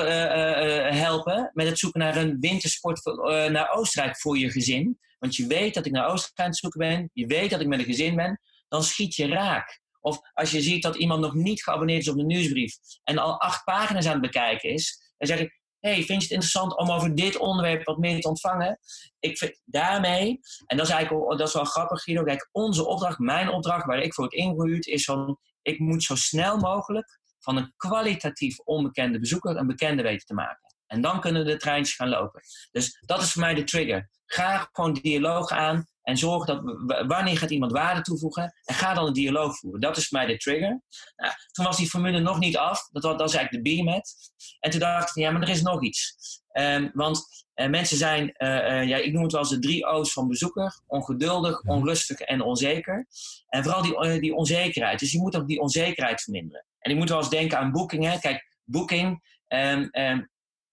helpen met het zoeken naar een wintersport naar Oostenrijk voor je gezin? Want je weet dat ik naar Oostenrijk aan het zoeken ben, je weet dat ik met een gezin ben, dan schiet je raak. Of als je ziet dat iemand nog niet geabonneerd is op de nieuwsbrief en al acht pagina's aan het bekijken is, dan zeg ik: hey, vind je het interessant om over dit onderwerp wat meer te ontvangen? Ik vind daarmee, en dat is eigenlijk dat is wel grappig, Guido. Kijk, onze opdracht, mijn opdracht, waar ik voor het ingehuurd, is van: ik moet zo snel mogelijk van een kwalitatief onbekende bezoeker een bekende weten te maken. En dan kunnen de treintjes gaan lopen. Dus dat is voor mij de trigger. Ga gewoon dialoog aan en zorg dat wanneer gaat iemand waarde toevoegen en ga dan een dialoog voeren. Dat is voor mij de trigger. Nou, toen was die formule nog niet af. Dat, was, dat eigenlijk de B-met. En toen dacht ik, ja, maar er is nog iets. Um, want uh, mensen zijn, uh, uh, ja, ik noem het wel eens de drie O's van bezoeker. Ongeduldig, onrustig en onzeker. En vooral die, die onzekerheid. Dus je moet ook die onzekerheid verminderen. En je moet wel eens denken aan boekingen. Kijk, boeking, um, um,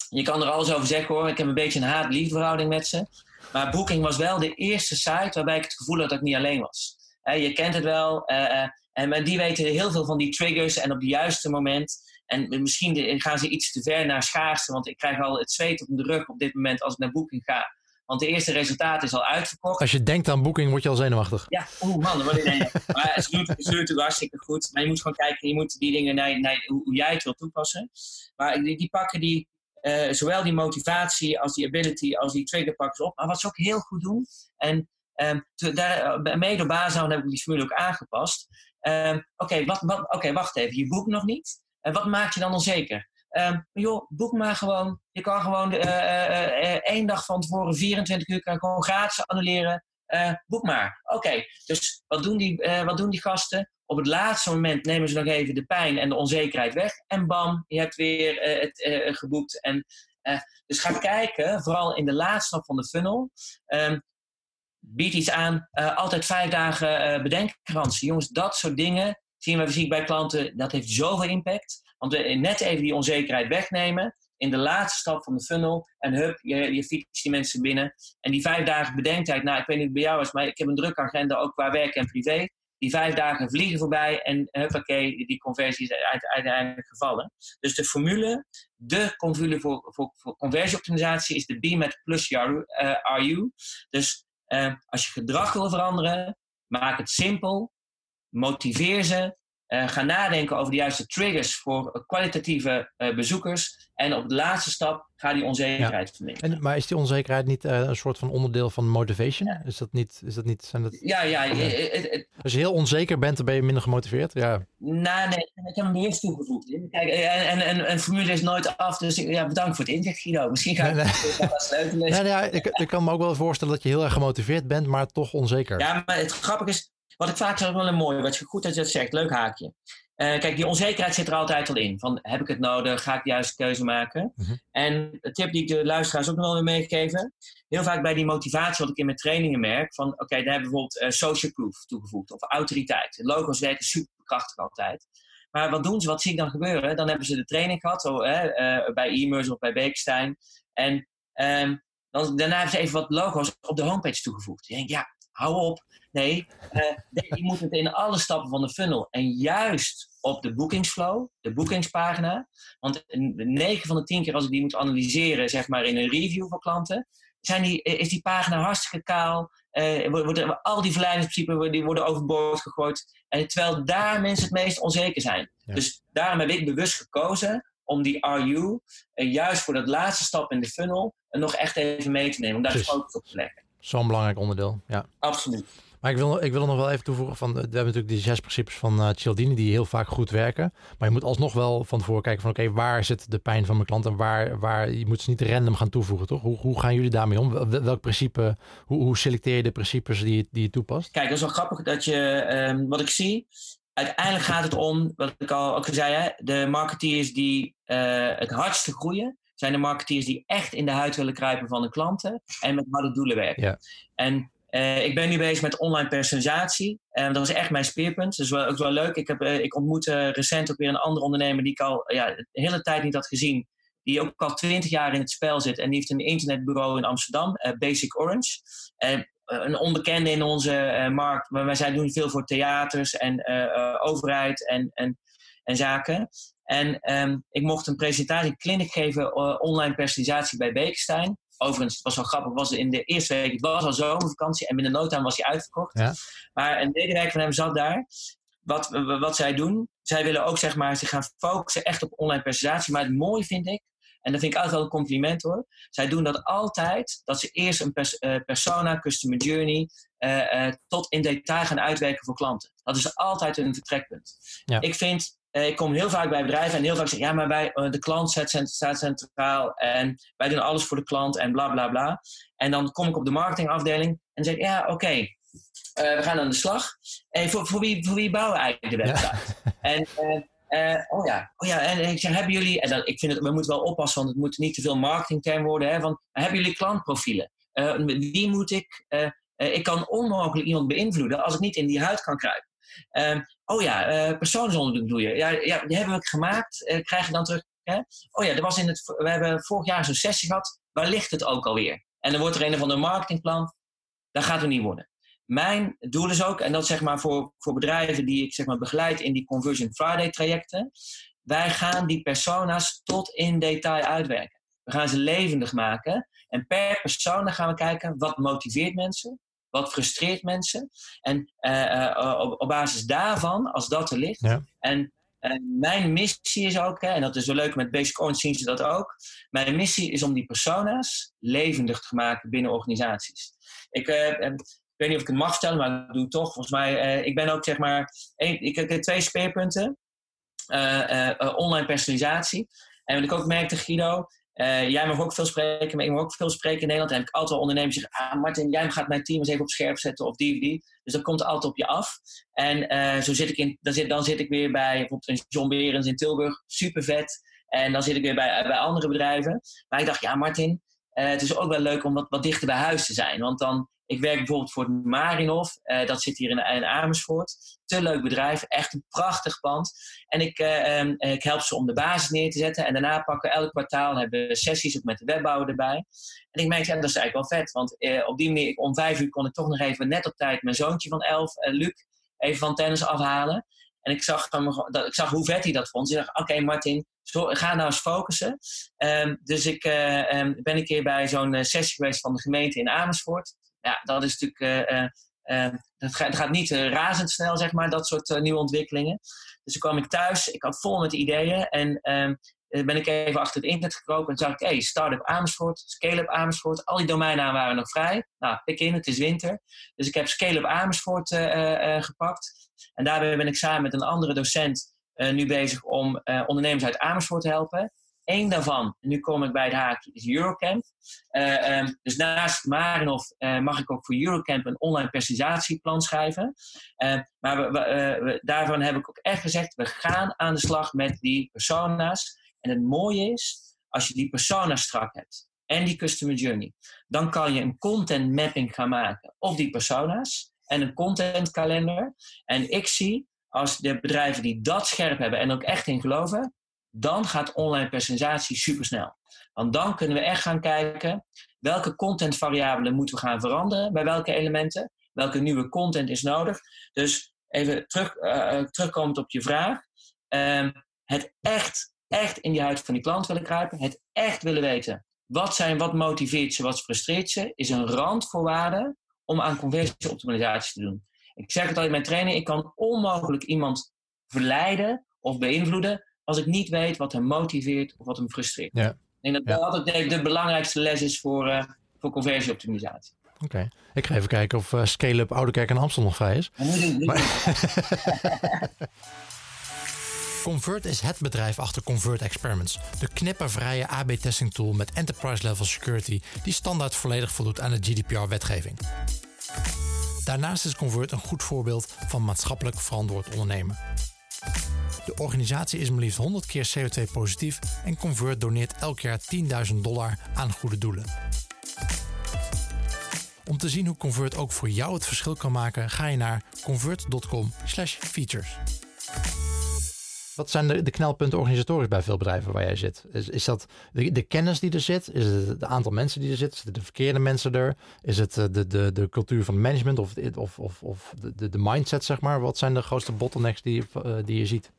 je kan er alles over zeggen hoor. Ik heb een beetje een haat-liefde met ze. Maar Booking was wel de eerste site waarbij ik het gevoel had dat ik niet alleen was. je kent het wel. Uh, en die weten heel veel van die triggers en op het juiste moment. En misschien gaan ze iets te ver naar schaarste, want ik krijg al het zweet op de rug op dit moment als ik naar Booking ga. Want de eerste resultaat is al uitverkocht. Als je denkt aan Booking, word je al zenuwachtig. Ja, oeh man, dan word je Maar ze doet, ze doet het hartstikke goed. Maar je moet gewoon kijken, je moet die dingen naar, naar hoe, jij het wil toepassen. Maar die, die pakken die uh, zowel die motivatie als die ability als die ze op. Maar wat ze ook heel goed doen. En um, te, daar, uh, mede op basis heb ik die formule ook aangepast. Um, Oké, wat, okay, wacht even. Je boekt nog niet. En wat maakt je dan onzeker? Um, joh, boek maar gewoon. Je kan gewoon uh, één dag van tevoren, 24 uur, kan gewoon gratis annuleren. boek maar. Oké, dus wat doen, die, wat doen die gasten? Op het laatste moment nemen ze nog even de pijn en de onzekerheid weg. En bam, je hebt weer uh, het uh, geboekt. En, uh, dus ga kijken, vooral in de laatste stap van de funnel. Um, bied iets aan, altijd vijf dagen bedenkgarantie. Jongens, dat soort dingen zien we fysiek bij klanten. Dat heeft zoveel impact. Want we net even die onzekerheid wegnemen. In de laatste stap van de funnel. En hup, je, je fietst die mensen binnen. En die vijf dagen bedenktijd. Nou, ik weet niet bij jou is, maar ik heb een drukke agenda ook qua werk en privé die vijf dagen vliegen voorbij en huppakee, die conversie is uiteindelijk gevallen. Dus de formule, de formule voor, voor, conversieoptimisatie is de BMAT plus RU. Uh, dus uh, als je gedrag wil veranderen, maak het simpel, motiveer ze, uh, ga nadenken over de juiste triggers voor kwalitatieve uh, bezoekers. En op de laatste stap ga die onzekerheid ja. verminderen. maar is die onzekerheid niet uh, een soort van onderdeel van motivation? Ja. Is dat niet? Is dat niet zijn dat... Ja, ja. Als je heel onzeker bent, dan ben je minder gemotiveerd. Ja. Nou, nee, ik heb hem eerst toegevoegd. Kijk, en, en, en, formule is nooit af, dus ja, bedankt voor het inzicht, Guido. Misschien ga ik nee, nee. dat sleutelen. Nee, nee, ik, ik kan me ook wel voorstellen dat je heel erg gemotiveerd bent, maar toch onzeker. Ja, maar het grappige is, wat ik vaak zeg wel een mooi, wat je goed dat je dat zegt, leuk haakje. Uh, kijk, die onzekerheid zit er altijd al in. Van, heb ik het nodig? Ga ik de juiste keuze maken? Mm -hmm. En de tip die ik de luisteraars ook nog wel wil meegeven. Heel vaak bij die motivatie, wat ik in mijn trainingen merk. Van, oké, okay, daar hebben we bijvoorbeeld uh, social proof toegevoegd. Of autoriteit. Logo's werken superkrachtig altijd. Maar wat doen ze? Wat zie ik dan gebeuren? Dan hebben ze de training gehad. Zo, uh, bij e-mails of bij Beekstein. En um, dan, daarna hebben ze even wat logo's op de homepage toegevoegd. Je denkt, ja, hou op. Nee, uh, je moet het in alle stappen van de funnel. En juist op de boekingsflow, de boekingspagina. Want 9 van de 10 keer als ik die moet analyseren, zeg maar in een review van klanten, zijn die, is die pagina hartstikke kaal. Uh, worden, al die verleidingsprincipes die worden overboord gegooid. En terwijl daar mensen het meest onzeker zijn. Ja. Dus daarom heb ik bewust gekozen om die RU, uh, juist voor dat laatste stap in de funnel, nog echt even mee te nemen. Om daar de focus op te leggen. Zo'n belangrijk onderdeel, ja. Absoluut. Maar ik wil, ik wil er nog wel even toevoegen van, we hebben natuurlijk die zes principes van uh, Cialdini die heel vaak goed werken. Maar je moet alsnog wel van tevoren kijken van oké, waar zit de pijn van mijn klant en waar, waar je moet ze niet random gaan toevoegen, toch? Hoe, hoe gaan jullie daarmee om? Welk principe, hoe, hoe selecteer je de principes die, die je toepast? Kijk, dat is wel grappig dat je, um, wat ik zie, uiteindelijk gaat het om, wat ik al ook zei, hè, de marketeers die uh, het hardste groeien, zijn de marketeers die echt in de huid willen kruipen van de klanten en met harde doelen werken. Ja. En uh, ik ben nu bezig met online personalisatie. Uh, dat is echt mijn speerpunt. Dat is wel, ook wel leuk. Ik, heb, uh, ik ontmoette recent ook weer een andere ondernemer die ik al ja, de hele tijd niet had gezien. Die ook al twintig jaar in het spel zit. En die heeft een internetbureau in Amsterdam, Basic Orange. een onbekende in onze markt. Maar wij zijn doen veel voor theaters en overheid en, en, en zaken. En ehm, ik mocht een presentatie, clinic geven, online personalisatie bij Bekenstein. Overigens, het was wel grappig, was in de eerste week, het was al zomervakantie en binnen no time was hij uitverkocht. Ja. Maar een medewerker van hem zat daar. Wat, wat zij doen, zij willen ook zeg maar, zich gaan focussen echt op online presentatie. Maar het mooie vind ik, en dat vind ik altijd wel een compliment hoor. Zij doen dat altijd, dat ze eerst een eh, persona, customer journey, uh, tot in detail gaan uitwerken voor klanten. Dat is altijd een vertrekpunt. Ja. Ik vind, ik kom heel vaak bij bedrijven en heel vaak zeggen, ja, maar bij de klant staat centraal en wij doen alles voor de klant en bla bla bla. En dan kom ik op de marketingafdeling en zeg ik, ja, oké, we gaan aan de slag. En voor, voor, wie, voor wie bouwen we eigenlijk de website? En uh, oh ja, oh ja, en ik zeg, hebben jullie, en dat, ik vind het, we moeten wel oppassen, want het moet niet te veel marketingterm worden, hè, van, hebben jullie klantprofielen? Wie moet ik, ik kan onmogelijk iemand beïnvloeden als ik niet in die huid kan kruipen. Ehm, oh ja, persoonsonderzoek doe je. Ja, ja, die hebben we gemaakt, krijg je dan terug. Hè? Oh ja, er was in het, we hebben vorig jaar zo'n sessie gehad, waar ligt het ook alweer? En dan wordt er een of ander marketingplan, dat gaat er niet worden. Mijn doel is ook, en dat zeg maar voor, voor bedrijven die ik zeg maar begeleid in die Conversion Friday trajecten, wij gaan die persona's tot in detail uitwerken. We gaan ze levendig maken. En per persona gaan we kijken wat motiveert mensen, wat frustreert mensen. En uh, uh, op, op, basis daarvan, als dat er ligt. Ja. En mijn missie is ook, hè, en dat is wel leuk met Basic Orange zien ze dat ook. Mijn missie is om die persona's levendig te maken binnen organisaties. Ik, ik weet niet of ik het mag vertellen, maar ik doe het toch. Volgens mij, ik ben ook zeg maar, ik heb twee speerpunten. Uh, uh, online personalisatie. En wat ik ook merkte, Guido, jij mag ook veel spreken, maar ik mag ook veel spreken in Nederland. En heb ik altijd wel ondernemers zeggen, ah Martin, jij gaat mijn team eens even op scherp zetten of die of die. Dus dat komt altijd op je af. En zo zit ik in, dan zit, dan zit ik weer bij bijvoorbeeld een John Berens in Tilburg, super vet. En dan zit ik weer bij, bij andere bedrijven. Maar ik dacht, ja Martin, het is ook wel leuk om wat, wat dichter bij huis te zijn. Want dan ik werk bijvoorbeeld voor het Marinov. Uh, dat zit hier in, in, Amersfoort. Te leuk bedrijf. Echt een prachtig pand. En ik, uh, um, ik help ze om de basis neer te zetten. En daarna pakken we elk kwartaal hebben we sessies ook met de webbouwer erbij. En ik merk, ja, dat is eigenlijk wel vet. Want uh, op die manier, om vijf uur kon ik toch nog even net op tijd mijn zoontje van elf, Luc, even van tennis afhalen. En ik zag, ik zag hoe vet hij dat vond. Dus ik dacht, oké Martin, ga nou eens focussen. Um, dus ik um, ben een keer bij zo'n sessie geweest van de gemeente in Amersfoort ja, dat is natuurlijk. Uh, uh, dat, gaat, gaat niet razendsnel, zeg maar, dat soort nieuwe ontwikkelingen. Dus toen kwam ik thuis, ik had vol met ideeën. En ehm, ben ik even achter het internet gekropen en zag ik, hey, Startup Amersfoort, Scale-up Amersfoort, al die domeinnamen waren nog vrij. Nou, pik in, het is winter. Dus ik heb Scale-up Amersfoort gepakt. En daarbij ben ik samen met een andere docent nu bezig om ondernemers uit Amersfoort te helpen. Eén daarvan, nu kom ik bij het haakje, is Eurocamp. Uh, um, dus naast Marinov uh, mag ik ook voor Eurocamp een online personalisatieplan schrijven. Uh, maar we, daarvan heb ik ook echt gezegd, we gaan aan de slag met die persona's. En het mooie is, als je die persona's strak hebt en die customer journey, dan kan je een content mapping gaan maken op die persona's en een content kalender. En ik zie als de bedrijven die dat scherp hebben en ook echt in geloven, dan gaat online personalisatie supersnel. Want dan kunnen we echt gaan kijken welke contentvariabelen moeten we gaan veranderen bij welke elementen, welke nieuwe content is nodig. Dus even terug, uh, terugkomend op je vraag. Um, het echt, echt in die huid van die klant willen kruipen, het echt willen weten wat, zijn, wat motiveert ze, wat frustreert ze, is een randvoorwaarde om aan conversieoptimalisatie te doen. Ik zeg het altijd in mijn training, ik kan onmogelijk iemand verleiden of beïnvloeden als ik niet weet wat hem motiveert of wat hem frustreert. Ja. Ik denk dat dat de belangrijkste les is voor, uh, voor conversieoptimisatie. Oké, ik ga even kijken of uh, Scale-up Oudekerk en Amstel nog vrij is. Convert is het bedrijf achter Convert Experiments, de knippervrije AB-testing tool met enterprise-level security die standaard volledig voldoet aan de GDPR-wetgeving. Daarnaast is Convert een goed voorbeeld van maatschappelijk verantwoord ondernemen. De organisatie is maar liefst 100 keer CO2-positief en Convert doneert elk jaar 10.000 dollar aan goede doelen. Om te zien hoe Convert ook voor jou het verschil kan maken, ga je naar convert.com/features. Wat zijn de, knelpunten organisatorisch bij veel bedrijven waar jij zit? Is, is dat de, kennis die er zit? Is het het aantal mensen die er zitten? Zitten de verkeerde mensen er? Is het eh, de, de, de cultuur van management of, of, of, of de, de mindset, zeg maar? Wat zijn de grootste bottlenecks die, uh, die je ziet?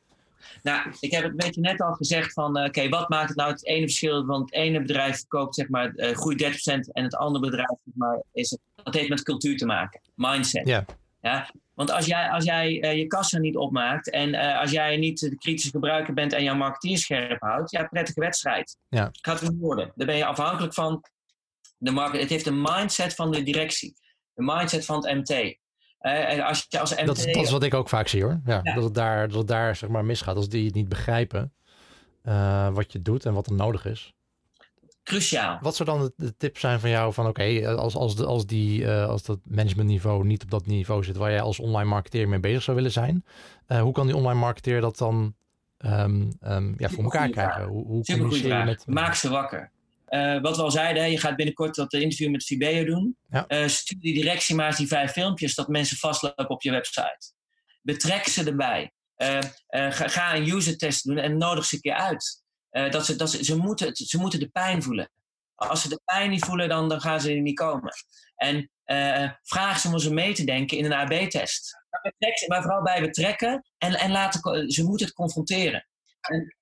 Nou, ik heb het een beetje net al gezegd van, uh, oké, wat maakt het nou het ene verschil? Want het ene bedrijf koopt, zeg maar, uh, groeit 30% en het andere bedrijf, zeg maar, is dat heeft met cultuur te maken. Mindset. Ja. Ja, want als jij, als jij uh, je kassa niet opmaakt en als jij niet de kritische gebruiker bent en jouw marketeer scherp houdt, ja, prettige wedstrijd. Ja. Gaat het niet worden. Dan ben je afhankelijk van de markt. Het heeft een mindset van de directie, de mindset van het MT. Uh, als je als dat, dat, is wat ik ook vaak zie hoor. Ja, ja. Dat, het daar, dat het daar zeg maar misgaat. Als die het niet begrijpen wat je doet en wat er nodig is cruciaal. Wat zou dan de, de tip zijn van jou van oké, okay, als, als, de, als, die, uh, als dat managementniveau niet op dat niveau zit waar jij als online marketeer mee bezig zou willen zijn, uh, hoe kan die online marketeer dat dan um, um, ja, voor elkaar krijgen? Hoe, hoe communiceer je met... Maak ze wakker. Uh, wat we al zeiden, je gaat binnenkort dat interview met Fibeo doen. Ja. stuur die directie maar eens die vijf filmpjes dat mensen vastlopen op je website. Betrek ze erbij. ga, ga een user test doen en nodig ze een keer uit. Dat ze, dat ze, ze, moeten, ze moeten de pijn voelen. Als ze de pijn niet voelen, dan, dan gaan ze er niet komen. En vraag ze om ze mee te denken in een AB-test. Maar vooral bij betrekken en, en laten, ze moeten het confronteren. En,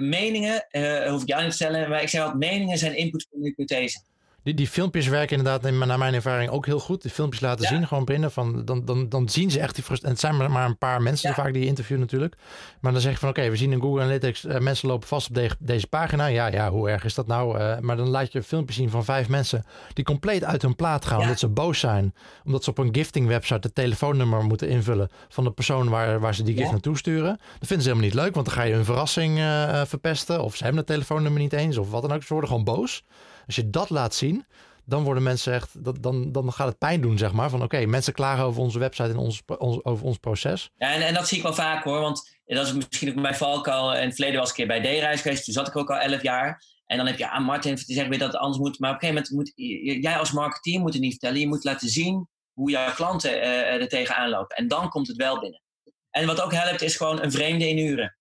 meningen, hoef ik jou niet te stellen, maar ik zeg altijd, meningen zijn input voor een hypothese. Die, die filmpjes werken inderdaad, naar mijn ervaring, ook heel goed. Die filmpjes laten ja. zien, gewoon binnen. Van, dan, dan, dan zien ze echt die frustratie. Het zijn maar, maar een paar mensen ja. vaak die je interviewen natuurlijk. Maar dan zeg je van, oké, okay, we zien in Google Analytics... Uh, mensen lopen vast op de, deze pagina. Ja, ja, hoe erg is dat nou? Uh, maar dan laat je een filmpje zien van vijf mensen... die compleet uit hun plaat gaan, ja. omdat ze boos zijn. Omdat ze op een gifting website het telefoonnummer moeten invullen... van de persoon waar, waar ze die gift naartoe sturen. Dat vinden ze helemaal niet leuk, want dan ga je hun verrassing uh, verpesten. Of ze hebben het telefoonnummer niet eens, of wat dan ook. Ze worden gewoon boos. Als je dat laat zien, dan worden mensen echt, dan, dan gaat het pijn doen, zeg maar. Van oké, mensen klagen over onze website en ons, over ons proces. Ja, en, en dat zie ik wel vaak hoor. Want dat is misschien ook bij Valko. In het verleden was een keer bij D-reis geweest. Toen zat ik ook al elf jaar. En dan heb je, ah Martin, die zegt weer dat het anders moet. Maar op een gegeven moment moet jij als marketeer moet het niet vertellen. Je moet laten zien hoe jouw klanten uh, er tegenaan lopen. En dan komt het wel binnen. En wat ook helpt is gewoon een vreemde inhuren.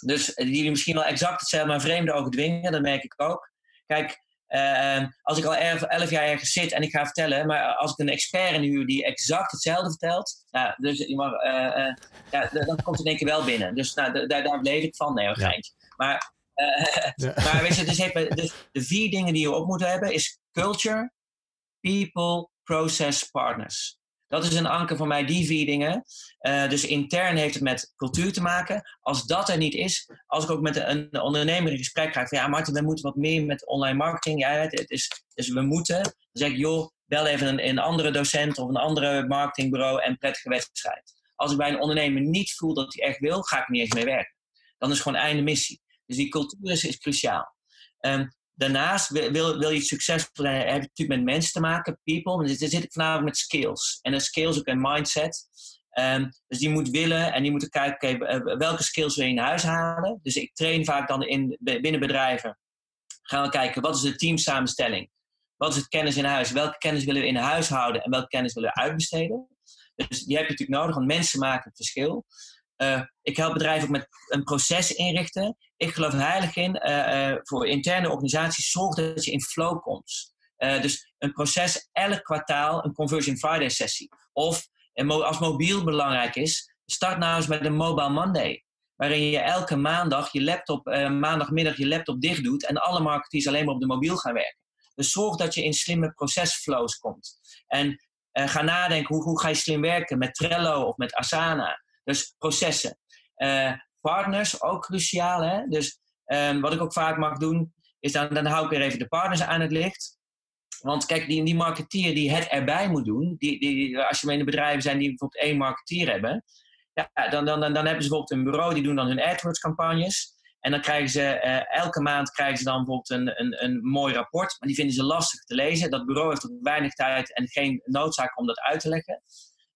Dus die misschien wel exact hetzelfde, maar vreemde ogen dwingen. Dat merk ik ook. Kijk, uh, als ik al elf, elf, jaar ergens zit en ik ga vertellen, maar als ik een expert inhuur die exact hetzelfde vertelt, nou, dus, uh, uh, ja, dan komt het in één keer wel binnen. Dus nou, daar, daar bleef ik van, nee. Ja. Maar, ja. maar weet je, dus, even, dus de vier dingen die je op moet hebben is culture, people, process, partners. Dat is een anker voor mij, die vier dingen. Uh, dus intern heeft het met cultuur te maken. Als dat er niet is, als ik ook met een ondernemer in gesprek ga, van ja, Martin, we moeten wat meer met online marketing. Ja, het is, dus we moeten. Dan zeg ik, joh, bel even een, een andere docent of een andere marketingbureau en prettige wedstrijd. Als ik bij een ondernemer niet voel dat hij echt wil, ga ik niet eens mee werken. Dan is gewoon einde missie. Dus die cultuur is, is cruciaal. Um, Daarnaast wil, wil je succesvol zijn, heb je natuurlijk met mensen te maken, people. Dus dan zit ik vanavond met skills. En een skills ook een mindset. Um, dus die moet willen en die moeten kijken, welke skills wil je in huis halen. Dus ik train vaak dan in, binnen bedrijven. Gaan we kijken, wat is de teamsamenstelling? Wat is het kennis in huis? Welke kennis willen we in huis houden en welke kennis willen we uitbesteden? Dus die heb je natuurlijk nodig, want mensen maken het verschil. Uh, ik help bedrijven ook met een proces inrichten. Ik geloof heilig in, uh, uh, voor interne organisaties, zorg dat je in flow komt. dus een proces, elk kwartaal een Conversion Friday sessie. Of als mobiel belangrijk is, start nou eens met een Mobile Monday. Waarin je elke maandag je laptop, maandagmiddag je laptop dicht doet en alle marketeers alleen maar op de mobiel gaan werken. Dus zorg dat je in slimme procesflows komt. En ga nadenken, hoe, hoe ga je slim werken met Trello of met Asana? Dus processen. Partners, ook cruciaal. Hè? Dus um, wat ik ook vaak mag doen, is dan, dan hou ik weer even de partners aan het licht. Want kijk, die, die marketeer die het erbij moet doen, die, die, als je in de bedrijven zijn die bijvoorbeeld één marketeer hebben, ja, dan, dan, dan, dan hebben ze bijvoorbeeld een bureau, die doen dan hun AdWords-campagnes. En dan krijgen ze uh, elke maand krijgen ze dan bijvoorbeeld een, een, een mooi rapport, maar die vinden ze lastig te lezen. Dat bureau heeft ook weinig tijd en geen noodzaak om dat uit te leggen.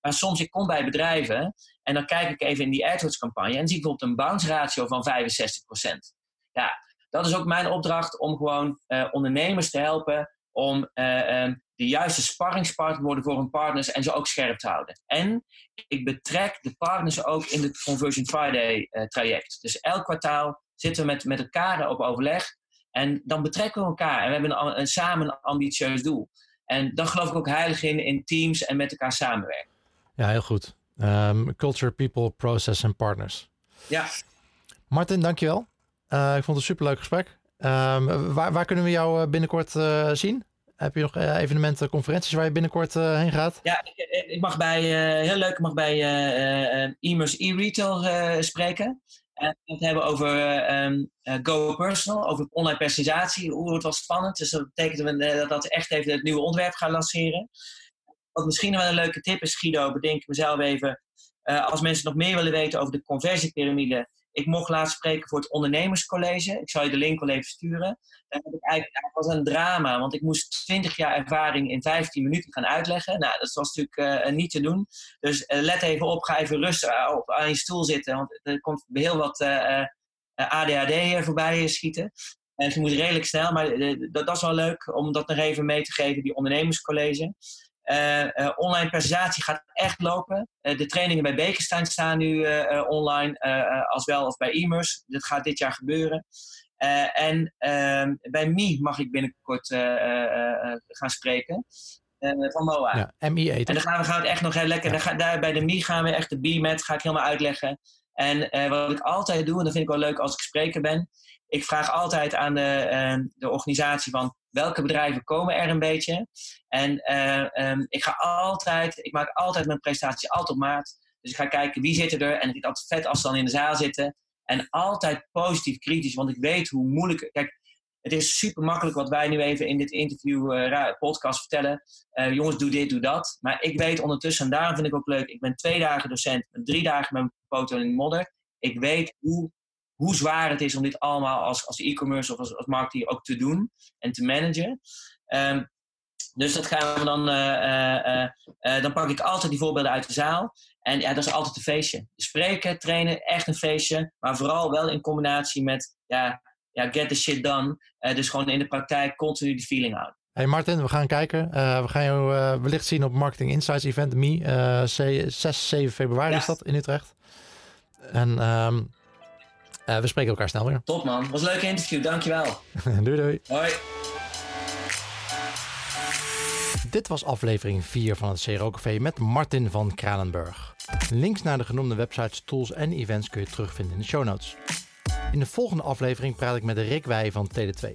Maar soms, ik kom bij bedrijven en dan kijk ik even in die AdWords campagne en zie ik bijvoorbeeld een bounce ratio van 65%. Ja, dat is ook mijn opdracht om gewoon uh, ondernemers te helpen om uh, uh, de juiste sparringspartner worden voor hun partners en ze ook scherp te houden. En ik betrek de partners ook in het Conversion Friday uh, traject. Dus elk kwartaal zitten we met, met elkaar op overleg en dan betrekken we elkaar en we hebben een, samen een ambitieus doel. En dan geloof ik ook heilig in, in teams en met elkaar samenwerken. Ja, heel goed. Um, culture, people, process en partners. Ja. Martin, dankjewel. Uh, ik vond het een superleuk gesprek. Um, waar, waar, kunnen we jou eh, binnenkort uh, zien? Heb je nog evenementen, conferenties waar je binnenkort heen gaat? Ja, ik, ik mag bij, heel leuk, ik mag bij e-commerce e-retail spreken. En het hebben over um, Go Personal, over online personalisatie. Hoe het was spannend. Dus dat betekent dat, dat we echt even het nieuwe ontwerp gaan lanceren. Wat misschien wel een leuke tip is, Guido, bedenk ik mezelf even. Uh, als mensen nog meer willen weten over de conversiepyramide. Ik mocht laatst spreken voor het ondernemerscollege. Ik zal je de link wel even sturen. Dat eigenlijk, was een drama, want ik moest 20 jaar ervaring in 15 minuten gaan uitleggen. Nou, dat was natuurlijk uh, niet te doen. Dus uh, let even op, ga even rustig op, aan je stoel zitten, want er komt heel wat ADHD voorbij schieten. En je moet redelijk snel, maar dat, dat is wel leuk om dat nog even mee te geven, die ondernemerscollege. Uh, online presentatie gaat echt lopen. Uh, de trainingen bij Bekenstein staan nu online, als wel als bij Immers. Dat gaat dit jaar gebeuren. en ehm, bij MI mag ik binnenkort gaan spreken. van MOA. Ja, MI En dan gaan we, gaan het echt nog heel lekker. Ja. Daar, daar, bij de MI gaan we echt de B-met, ga ik helemaal uitleggen. En wat ik altijd doe, en dat vind ik wel leuk als ik spreker ben, ik vraag altijd aan de, de organisatie van welke bedrijven komen er een beetje. En uh, um, ik ga altijd, ik maak altijd mijn presentatie altijd op maat. Dus ik ga kijken wie zit er. En het is altijd vet als ze dan in de zaal zitten. En altijd positief kritisch, want ik weet hoe moeilijk. Kijk, het is super makkelijk wat wij nu even in dit interview, uh, podcast vertellen. Uh, jongens, doe dit, doe dat. Maar ik weet ondertussen, en daarom vind ik ook leuk. Ik ben twee dagen docent, drie dagen met mijn foto in de modder. Ik weet hoe hoe zwaar het is om dit allemaal als, als e-commerce of als, als marketeer ook te doen en te managen. Um, dus dat gaan we dan, uh, uh, uh, dan pak ik altijd die voorbeelden uit de zaal. En ja, dat is altijd een feestje. Spreken, trainen, echt een feestje. Maar vooral wel in combinatie met ja, ja, get the shit done. dus gewoon in de praktijk continu die feeling houden. Hey Martin, we gaan kijken. we gaan jou wellicht zien op Marketing Insights Event, ME. 6, 7 februari ja. is dat in Utrecht. En um, uh, we spreken elkaar snel weer. Top man, was een leuk interview, dankjewel. doei doei. Hoi. Dit was aflevering 4 van het CRO Café met Martin van Kranenburg. Links naar de genoemde websites, tools en events kun je terugvinden in de show notes. In de volgende aflevering praat ik met Rick Wij van Tele2.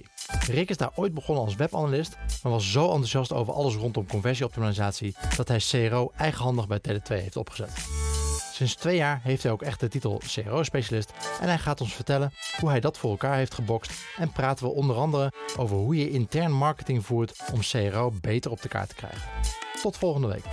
Rick is daar ooit begonnen als webanalist, maar was zo enthousiast over alles rondom conversieoptimalisatie dat hij CRO eigenhandig bij Tele2 heeft opgezet. Sinds twee jaar heeft hij ook echt de titel CRO-specialist en hij gaat ons vertellen hoe hij dat voor elkaar heeft gebokst en praten we onder andere over hoe je intern marketing voert om CRO beter op de kaart te krijgen. Tot volgende week.